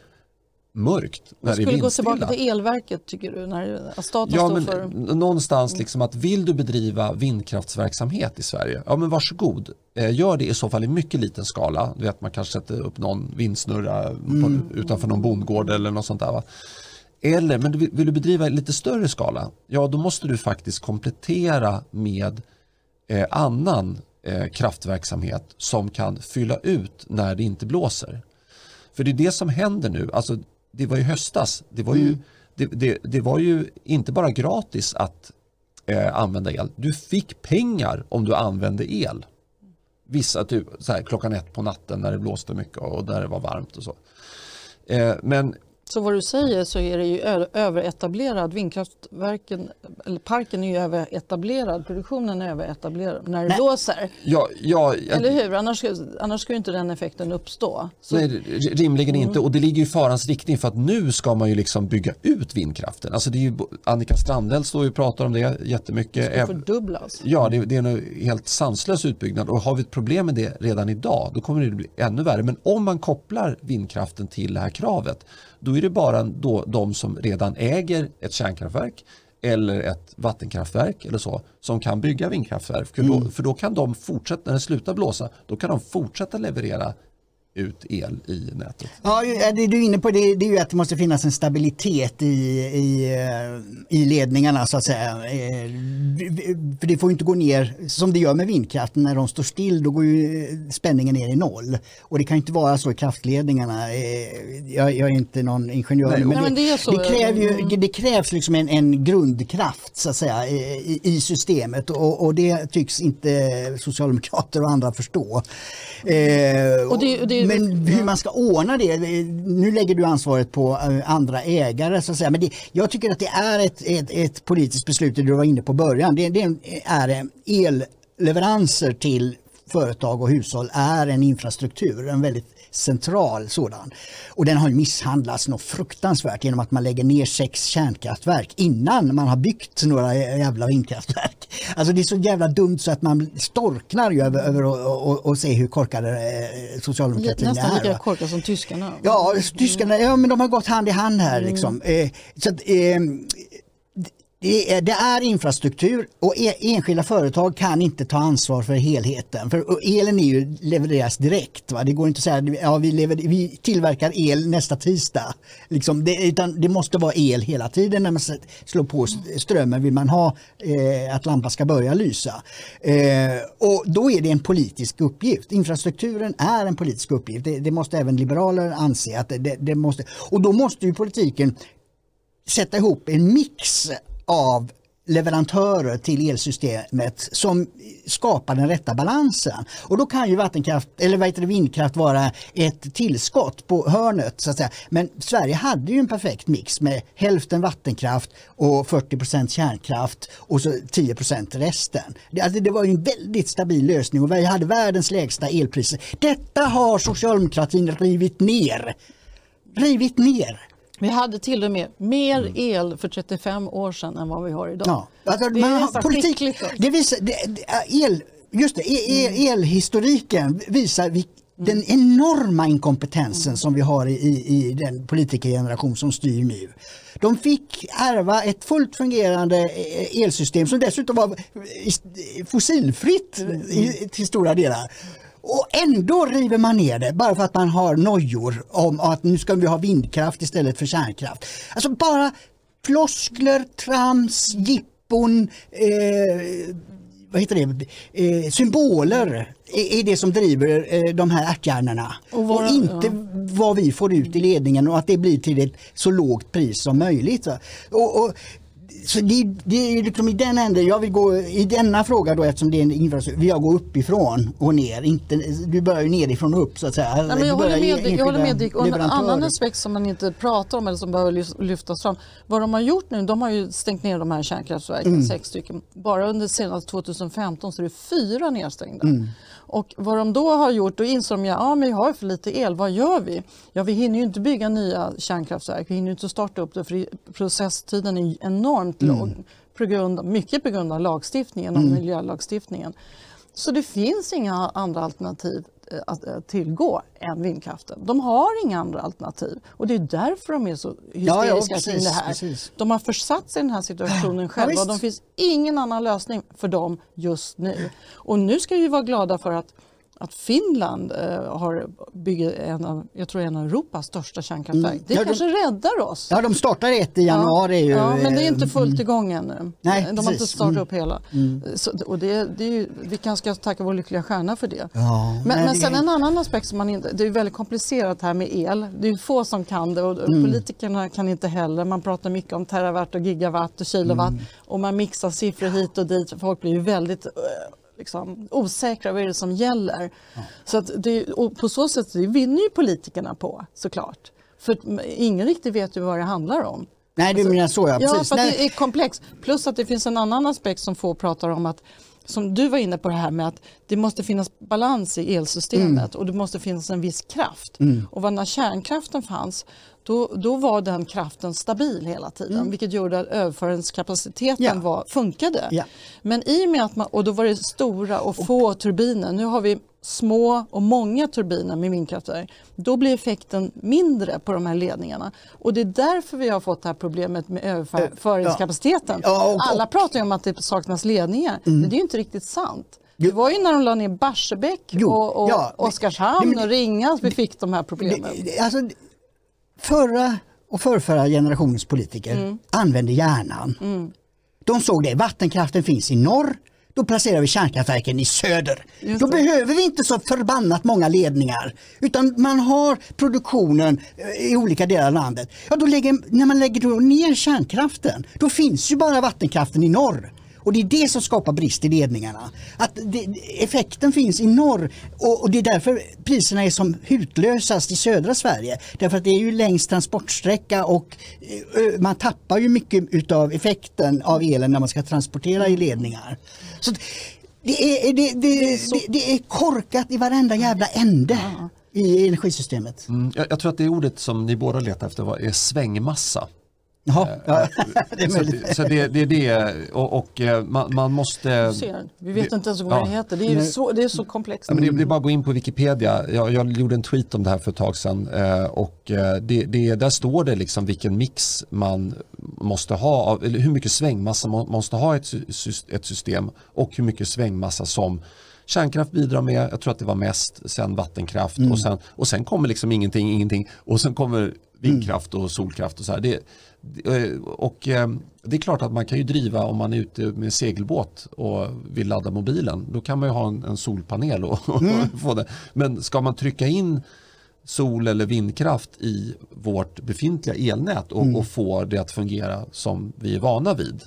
mörkt när det är vindstilla. gå tillbaka till elverket tycker du? När staten ja, står men för... Någonstans liksom att vill du bedriva vindkraftsverksamhet i Sverige, ja men varsågod. Eh, gör det i så fall i mycket liten skala. Du vet man kanske sätter upp någon vindsnurra mm. utanför någon bondgård eller något sånt där. Va? Eller, men vill du bedriva i lite större skala, ja då måste du faktiskt komplettera med eh, annan eh, kraftverksamhet som kan fylla ut när det inte blåser. För det är det som händer nu. Alltså, det var ju höstas. Det var ju, mm. det, det, det, var ju inte bara gratis att eh, använda el. Du fick pengar om du använde el. Vissa typ, så här, klockan ett på natten när det blåste mycket och där det var varmt och så. Eh, men så vad du säger så är det ju överetablerad. Vindkraftverken, eller parken är ju överetablerad, produktionen är överetablerad när det Nej. blåser. Ja, ja, eller hur? Annars, annars skulle inte den effekten uppstå. Så... Nej, rimligen mm. inte och det ligger i farans riktning för att nu ska man ju liksom bygga ut vindkraften. Alltså det är ju, Annika Strandhäll står ju och pratar om det jättemycket. Det ska fördubblas. Ja, det, det är en helt sanslös utbyggnad och har vi ett problem med det redan idag då kommer det bli ännu värre. Men om man kopplar vindkraften till det här kravet då är det bara då de som redan äger ett kärnkraftverk eller ett vattenkraftverk eller så som kan bygga vindkraftverk. För, då, mm. för då kan de fortsätta, när det slutar blåsa, då kan de fortsätta leverera ut el i nätet. Ja, det du är inne på det, det är ju att det måste finnas en stabilitet i, i, eh, i ledningarna så att säga. Eh, för det får inte gå ner som det gör med vindkraften. När de står still då går ju spänningen ner i noll. Och det kan inte vara så i kraftledningarna. Eh, jag, jag är inte någon ingenjör Nej, men, men det, det, det, kräver ju, det krävs liksom en, en grundkraft så att säga i, i systemet och, och, det tycks inte socialdemokrater och andra förstå. och det, men hur man ska ordna det, nu lägger du ansvaret på eh, andra ägare så att säga. Men det, jag tycker att det är ett, ett, ett politiskt beslut, det du var inne på början. Det, det är elleveranser till företag och hushåll är en infrastruktur, en väldigt central sådan. Och den har misshandlats något fruktansvärt genom att man lägger ner sex kärnkraftverk innan man har byggt några jävla vindkraftverk. Alltså det är så jävla dumt så att man storknar ju över, över att se hur korkade eh, socialdemokratin Nästan är. Nästan lika korkade som tyskarna. Ja, tyskarna ja, men de har gått hand i hand här. Mm. Liksom. Eh, så att, eh, det är, det är infrastruktur och e, enskilda företag kan inte ta ansvar för helheten. För elen är ju levereras direkt. Va? Det går inte att säga att ja, vi, lever, vi tillverkar el nästa tisdag. Liksom det, utan det måste vara el hela tiden när man slår på strömmen vill man ha eh, att lampan ska börja lysa. Eh, och då är det en politisk uppgift. Infrastrukturen är en politisk uppgift. Det, det måste även liberaler anse. att det, det måste, Och då måste ju politiken sätta ihop en mix av leverantörer till elsystemet som skapar den rätta balansen. Och då kan ju vattenkraft, eller vad heter det, vindkraft vara ett tillskott på hörnet. Så att säga. Men Sverige hade ju en perfekt mix med hälften vattenkraft och 40% kärnkraft och så 10% resten. Det, alltså det var en väldigt stabil lösning och vi hade världens lägsta elpriser. Detta har socialdemokratin rivit ner. Rivit ner. Vi hade till och med mer mm. el för 35 år sedan än vad vi har idag. Ja. Alltså, det är nästan politik, det visar, det, el, just det, el, mm. elhistoriken visar vi, den enorma inkompetensen mm. som vi har i, i den politikergeneration som styr nu. De fick ärva ett fullt fungerande eh, elsystem som dessutom var fossilfritt i, till stora delar. Och ändå river man ner det bara för att man har nojor om att nu ska vi ha vindkraft istället för kärnkraft. Alltså bara floskler, trams, jippon, eh, vad heter det, eh, symboler är, är, det som driver eh, de här ärthjärnorna. Och, och, inte ja. vad vi får ut i ledningen och att det blir till ett så lågt pris som möjligt. Och, och så det, det är liksom i den änden, jag vill gå i denna fråga då eftersom det är en infrastruktur, vill jag gå uppifrån och ner. Inte, du börjar ju nerifrån och upp så att säga. Nej, men jag, håller med, jag håller med dig. Och en annan aspekt som man inte pratar om eller som behöver lyftas fram. Vad de har gjort nu, de har ju stängt ner de här kärnkraftverken, mm. sex stycken. Bara under senast 2015 så är det fyra nedstängda. Mm. Och vad de då har gjort, då inser de att ja, vi har för lite el, vad gör vi? Ja, vi hinner ju inte bygga nya kärnkraftverk, vi hinner inte starta upp det för processtiden är enormt mm. lång. På grund, mycket på grund av lagstiftningen, mm. miljölagstiftningen. Så det finns inga andra alternativ att eh, tillgå än vindkraften. De har inga andra alternativ och det är därför de är så hysteriska ja, ja, kring det här. Precis. De har försatt sig i den här situationen själva. Ja, de finns ingen annan lösning för dem just nu. Och nu ska vi vara glada för att att Finland eh, har bygger en av, jag tror en av Europas största kärnkraftverk. Mm. Det ja, kanske de, räddar oss. Ja, de startar ett i januari. Ja, ju, ja men det är inte fullt mm. igång ännu. Nej, de har inte startat mm. upp hela. Mm. Så, och det, det är ju, vi kanske ska tacka vår lyckliga stjärna för det. Ja, men, men, men sen en annan aspekt som man inte, det är väldigt komplicerat här med el. Det är få som kan det och mm. politikerna kan inte heller. Man pratar mycket om terawatt och gigawatt och kilowatt mm. och man mixar siffror hit och dit. Folk blir ju väldigt liksom, osäkra vad är det som gäller. Ja. Så att det, på så sätt det vinner ju politikerna på såklart. För ingen riktigt vet ju vad det handlar om. Nej, du alltså, menar så ja. Precis. Ja, för det är komplext. Plus att det finns en annan aspekt som få pratar om att som du var inne på det här med att det måste finnas balans i elsystemet mm. och det måste finnas en viss kraft. Mm. Och när kärnkraften fanns då, då var den kraften stabil hela tiden mm. vilket gjorde att överföringskapaciteten ja. var, funkade. Ja. Men i och med att man, och då var det stora och få turbiner, nu har vi små och många turbiner med vindkraftverk, då blir effekten mindre på de här ledningarna. Och det är därför vi har fått det här problemet med överföringskapaciteten. Ja. Alla pratar ju om att det saknas ledningar, mm. men det är ju inte riktigt sant. Det var ju när de la ner Barsebäck jo, och, och ja, Oskarshamn men, och Ringhals vi fick de här problemen. Alltså, förra och förrförra generationens politiker mm. använde hjärnan. Mm. De såg det, vattenkraften finns i norr, då placerar vi kärnkraftverken i söder. Då behöver vi inte så förbannat många ledningar utan man har produktionen eh, i olika delar av landet. Ja, då lägger, när man lägger ner kärnkraften då finns ju bara vattenkraften i norr. Och det är det som skapar brist i ledningarna. Att det, effekten finns i norr och, och, det är därför priserna är som hutlösast i södra Sverige. Därför att det är ju längst transportsträcka och uh, man tappar ju mycket utav effekten av elen när man ska transportera i ledningar. Så det, är, det, det, det, det är korkat i varenda jävla ände. i energisystemet. Mm, jag, jag, tror att det ordet som ni båda letar efter var, är svängmassa. Jaha, ja, det är möjligt. Så, det, det är det och, och eh, man, man, måste... Vi vet inte ens vad ja. det heter, det är, så, det är så komplext. Ja, men det, det, är bara att gå in på Wikipedia, jag, jag gjorde en tweet om det här för ett tag sedan eh, och det, det, där står det liksom vilken mix man måste ha, eller hur mycket svängmassa man måste ha i ett, ett system och hur mycket svängmassa som kärnkraft bidrar med, jag tror att det var mest, sen vattenkraft mm. och, sen, och sen kommer liksom ingenting, ingenting och sen kommer vindkraft och solkraft och så här. Det, eh, och eh, det är klart att man kan ju driva om man är ute med segelbåt och vill ladda mobilen. Då kan man ju ha en, en solpanel och, mm. få det. Men ska man trycka in sol eller vindkraft i vårt befintliga elnät och, mm. och, få det att fungera som vi är vana vid.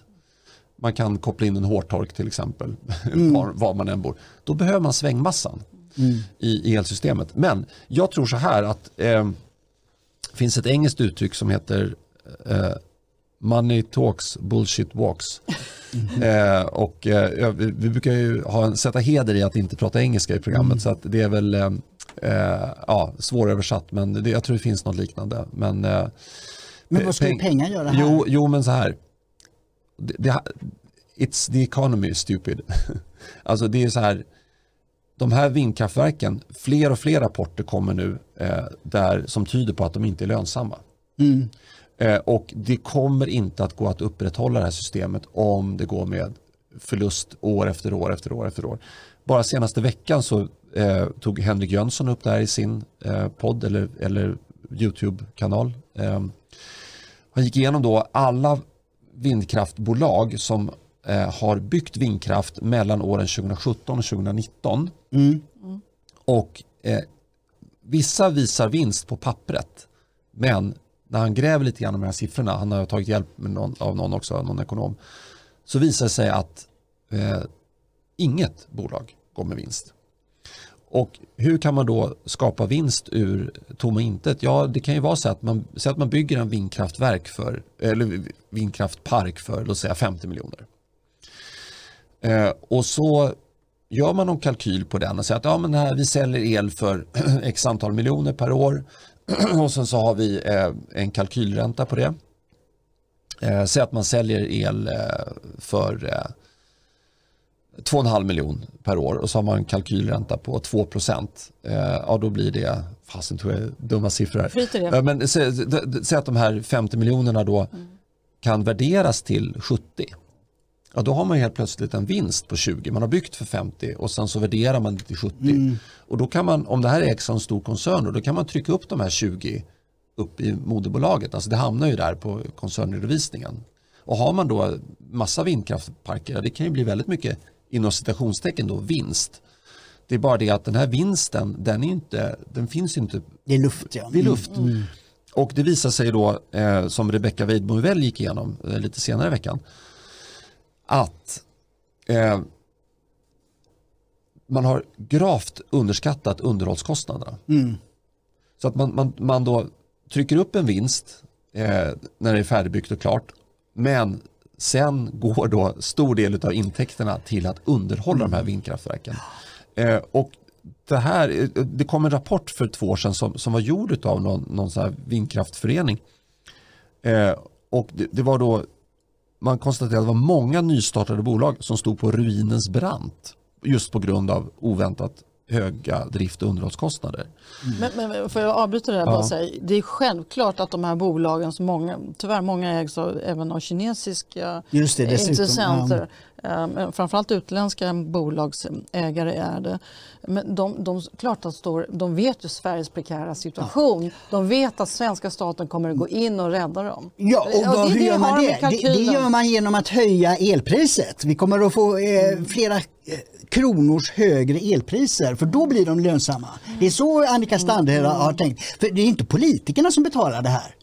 Man kan koppla in en hårtork till exempel, mm. var, var, man än bor. Då behöver man svängmassan mm. i elsystemet. Men jag tror så här att eh, det finns ett engelskt uttryck som heter eh, Money talks, bullshit walks. Mm. Eh, och eh, vi, vi, brukar ju ha en, sätta heder i att inte prata engelska i programmet mm. så att det är väl eh, eh ja, svåröversatt men det, jag tror det finns något liknande. Men, eh, men vad ska peng pengar göra här? Jo, jo men så här. Det, det, it's the economy stupid. alltså det är så här de här vindkraftverken, fler och fler rapporter kommer nu eh, där, som tyder på att de inte är lönsamma. Mm. Eh, och det kommer inte att gå att upprätthålla det här systemet om det går med förlust år efter år efter år efter år. Bara senaste veckan så eh, tog Henrik Jönsson upp det här i sin eh, podd eller, eller YouTube-kanal. Eh, han gick igenom då alla vindkraftbolag som eh, har byggt vindkraft mellan åren 2017 och 2019. Mm. Och eh, vissa visar vinst på pappret. Men när han gräver lite grann om de här siffrorna, han har tagit hjälp någon, av någon också, någon ekonom, så visar det sig att eh, inget bolag går med vinst. Och hur kan man då skapa vinst ur tomma intet? Ja, det kan ju vara så att man, så att man bygger en vindkraftverk för, eller vindkraftpark för låt säga 50 miljoner. Eh, och så gör man någon kalkyl på den och säger att ja, men här, vi säljer el för x antal miljoner per år och sen så har vi eh, en kalkylränta på det. Eh, säg att man säljer el eh, för eh, 2,5 miljon per år och så har man kalkylränta på 2 procent. Ja, då blir det, fasen tror jag dumma siffror här. Men säg att de här 50 miljonerna då mm. kan värderas till 70 ja då har man helt plötsligt en vinst på 20. Man har byggt för 50 och sen så värderar man det till 70. Mm. Och då kan man, om det här ägs av en stor koncern, då kan man trycka upp de här 20 upp i moderbolaget. Alltså det hamnar ju där på koncernredovisningen. Och har man då massa vindkraftparker, det kan ju bli väldigt mycket inom citationstecken då vinst. Det är bara det att den här vinsten, den, är inte, den finns inte. Det är luft ja. Det är luft. Mm. mm. Och det visar sig då, eh, som Rebecca Weidmo gick igenom eh, lite senare i veckan, att eh, man har gravt underskattat underhållskostnaderna. Mm. Så att man, man, man då trycker upp en vinst eh, när det är färdigbyggt och klart. Men sen går då stor del av intäkterna till att underhålla mm. de här mm. vindkraftverken. Eh, och det, här, det kom en rapport för två år sedan som, som var gjord av någon, någon vindkraftförening. Eh, och det, det, var då man konstaterade att det var många nystartade bolag som stod på ruinens brant just på grund av oväntat höga drift och underhållskostnader. Mm. Men, men får jag avbryta det här ja. säga, det är självklart att de här bolagen, som många, tyvärr många ägs av, även av kinesiska Just det, intressenter, ja. Framförallt utländska bolagsägare är det. Men de, de, klart att står, de vet ju Sveriges prekära situation. Ja. De vet att svenska staten kommer att gå in och rädda dem. Ja, och, och det, hur gör man det? Det, det gör man genom att höja elpriset. Vi kommer att få eh, flera kronors högre elpriser för då blir de lönsamma. Det är så Annika Strandhäll har tänkt. För det är inte politikerna som betalar det här.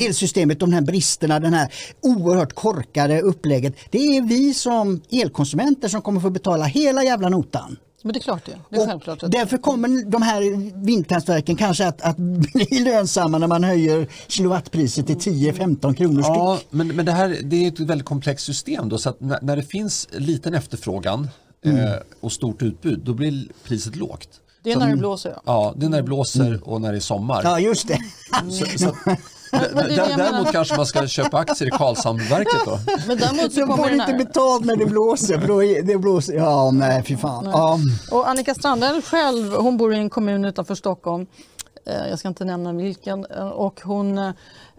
Elsystemet, de här bristerna, den här oerhört korkade upplägget. Det är vi som elkonsumenter som kommer få betala hela jävla notan. Men det är klart det. det är självklart att... Därför kommer de här vindkraftverken kanske att, att bli lönsamma när man höjer kilowattpriset till 10-15 kronor ja, Men, men det här det är ett väldigt komplext system då så att när, när det finns liten efterfrågan mm. eh, och stort utbud då blir priset lågt. Det är när det blåser ja. Ja, det är när det blåser mm. och när det är sommar. Ja, just det. så, så, Däremot kanske man ska köpa aktier i Karlshamnsverket då. Men däremot så kommer får inte här... betalt när det blåser. För då, är- det blåser. Ja, nej fy fan. Ja. Och Annika Strandhäll själv, hon bor i en kommun utanför Stockholm. Eh, Jag ska inte nämna vilken. Eh, Och hon,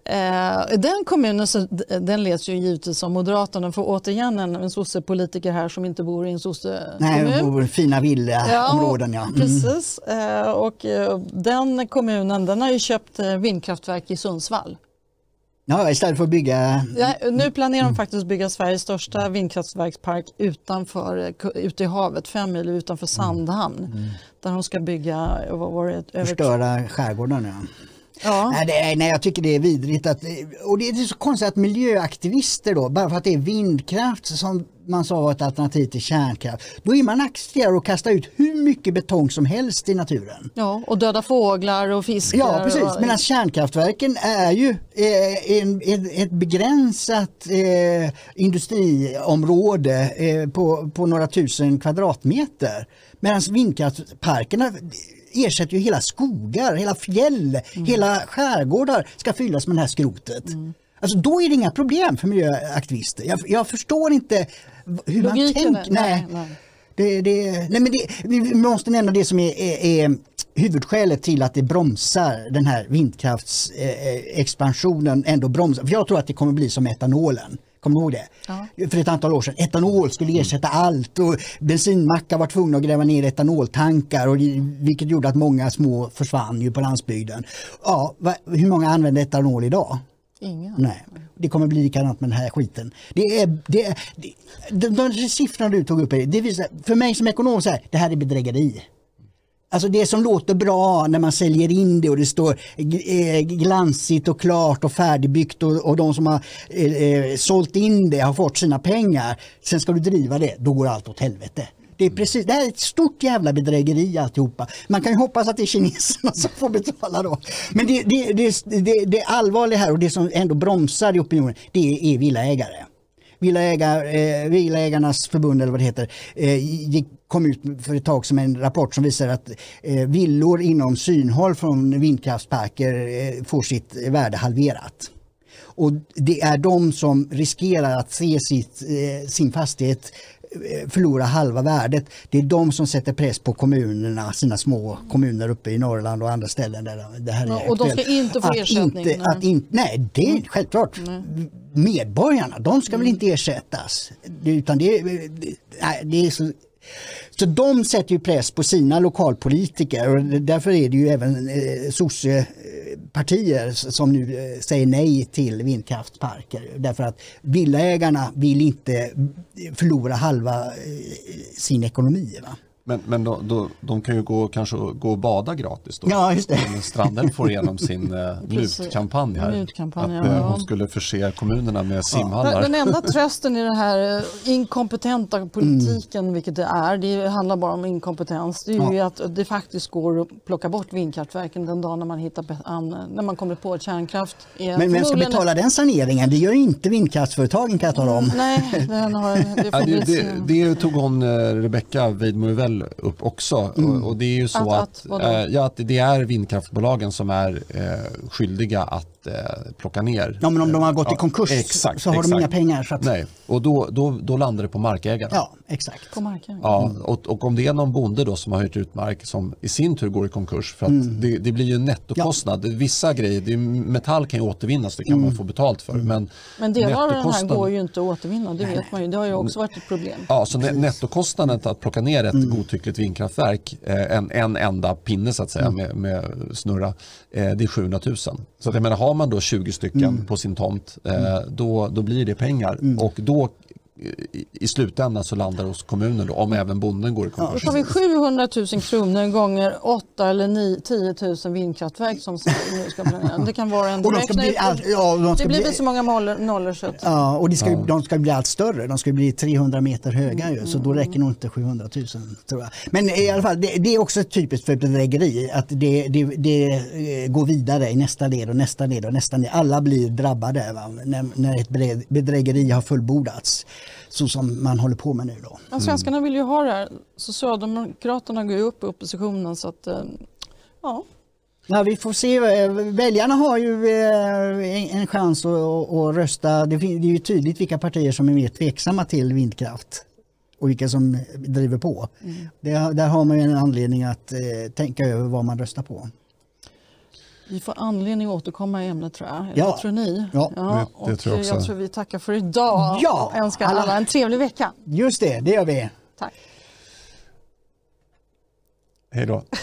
eh, den kommunen så, den leds ju givetvis av Moderaterna. För återigen en, en sossepolitiker här som inte bor i en Nej, sossekommun. vår fina villaområden ja. Mm. Precis. Eh, Och eh, den kommunen den har ju köpt vindkraftverk i Sundsvall. ja. Istället för att bygga Ja, nu planerar de faktiskt att bygga Sveriges största vindkraftverkspark utanför, ute i havet, fem mil utanför Sandhamn. Där de ska bygga, vad var det, över förstöra skärgården. Ja. Ja. Nej, det, nej, jag tycker det är vidrigt. Att, och det är så konstigt att miljöaktivister då, bara för att det är vindkraft som man sa var ett alternativ till kärnkraft, då är man accepterar och kastar ut hur mycket betong som helst i naturen. Ja, och döda fåglar och fiskar. Ja, precis. Och, Medan kärnkraftverken är ju eh, en, en, ett begränsat eh, industriområde eh, på, på några tusen kvadratmeter. Medan vindkraftparkerna ersätter ju hela skogar, hela fjäll, hela skärgårdar ska fyllas med det här skrotet. Alltså då är det inga problem för miljöaktivister. Jag, jag förstår inte hur Logiken man tänker. nej, Nej, nej. Det, det, nej men det, vi måste nämna det som är, är, är huvudskälet till att det bromsar den här vindkraftsexpansionen ändå bromsar. För jag tror att det kommer bli som etanolen. Kommer du ihåg det? Ja. För ett antal år sedan. Etanol skulle ersätta allt och bensinmackar var tvungna att gräva ner etanoltankar och det- vilket gjorde att många små försvann ju på landsbygden. Ja, va, hur många använder etanol idag? Ingen. Nej, det kommer bli likadant med den här skiten. Det är, det är, det, de, de siffrorna du tog upp, det visar, för mig som ekonom, så här, det här är bedrägeri. Alltså det som låter bra när man säljer in det och det står eh, glansigt och klart och färdigbyggt och, och de som har eh, eh, sålt in det har fått sina pengar. Sen ska du driva det, då går allt åt helvete. Det, är precis, det här är ett stort jävla bedrägeri alltihopa. Man kan ju hoppas att det är kineserna som får betala då. Men det, det, det, det, det allvarliga här och det som ändå bromsar i opinionen, det är villaägare. Villaägar, eh, Villaägarnas förbund eller vad det heter eh, gick, kom ut för ett tag som en rapport som visar att eh, villor inom synhåll från vindkraftsparker eh, får sitt värde halverat. Och det är de som riskerar att se sitt, eh, sin fastighet eh, förlora halva värdet. Det är de som sätter press på kommunerna, sina små kommuner uppe i Norrland och andra ställen där det här är Ja, och de ska inte få att ersättning, Inte, nej. att in, nej, det är självklart. Medborgarna, de ska väl inte ersättas. Utan det, nej, det är så, så de sätter ju press på sina lokalpolitiker och därför är det ju även eh, partier som nu eh, säger nej till vindkraftparker, Därför att villaägarna vill inte eh, förlora halva eh, sin ekonomi. Va? Men, men då, då, de kan ju gå, kanske gå och bada gratis då. Ja, just det. Strandhäll får igenom sin eh, här. Mutkampanj, att eh, ja. hon skulle förse kommunerna med simhallar. den enda trösten i den här eh, inkompetenta politiken, Mm. vilket det är, det handlar bara om inkompetens, det är ju att det faktiskt går att plocka bort vindkraftverken den dagen när man, hittar, när man kommer på att kärnkraft är Men vem ska betala den saneringen? Det gör inte vindkraftsföretagen kan jag tala om. Nej, den har, det Ja, det, det, det tog hon eh, Rebecka Weidmo upp också. Och, och det är ju så Att- att, att eh, ja, att det är vindkraftbolagen som är eh, skyldiga att eh, plocka ner. Ja, men om de har gått i Ja, konkurs exakt, så har exakt. de inga pengar. Så att, Nej, och då, då, då landar det på markägarna. Ja, exakt. på marken. Ja, och, och om det är någon bonde då som har hyrt ut mark som i sin tur går i konkurs för att det, det blir ju en nettokostnad. Vissa grejer, det är, metall kan ju återvinnas, det kan man få betalt för. Men, Men delar av den här går ju inte att återvinna, det vet man ju. Det har ju också varit ett problem. Ja, så ne- nettokostnaden att plocka ner ett godtyckligt vindkraftverk, eh, en, en enda pinne så att säga med, med snurra, eh, det är 700 000. Så att jag menar, har man då 20 stycken på sin tomt, eh, då, då blir det pengar. Och då i, i slutändan så landar det hos kommunen då, om även bonden går i Då konkurs. tar vi 700 000 kronor gånger 8 eller 9, 10 000 vindkraftverk som nu ska planera. Det kan vara en Och de ska bli allt, ja, de Det blir bli, så många nollor, nollor så att, ja, och det ska, ju- de ska bli allt större. De ska bli 300 meter höga ju, så då räcker nog inte 700 000 tror jag. Men i alla fall, det, det är också typiskt för bedrägeri att det, det, det eh, går vidare i nästa led och nästa led och nästa led. Alla blir drabbade va? När, när ett bedrä- bedrägeri har fullbordats. Så som man håller på med nu då. ja, svenskarna vill ju ha det här. Socialdemokraterna går ju upp i oppositionen så att eh, ja, Ja, vi får se. Väljarna har ju eh, en chans att, rösta. Det är ju tydligt vilka partier som är mer tveksamma till vindkraft och vilka som driver på. Mm. Där har man ju en anledning att eh, tänka över vad man röstar på. Vi får anledning att återkomma i ämnet tror jag. Ja. Tror ni? Ja, ja det, det tror jag också. Jag tror vi tackar för idag ja, och önskar alla, alla en trevlig vecka. Just det, det gör vi. Tack. Hej då.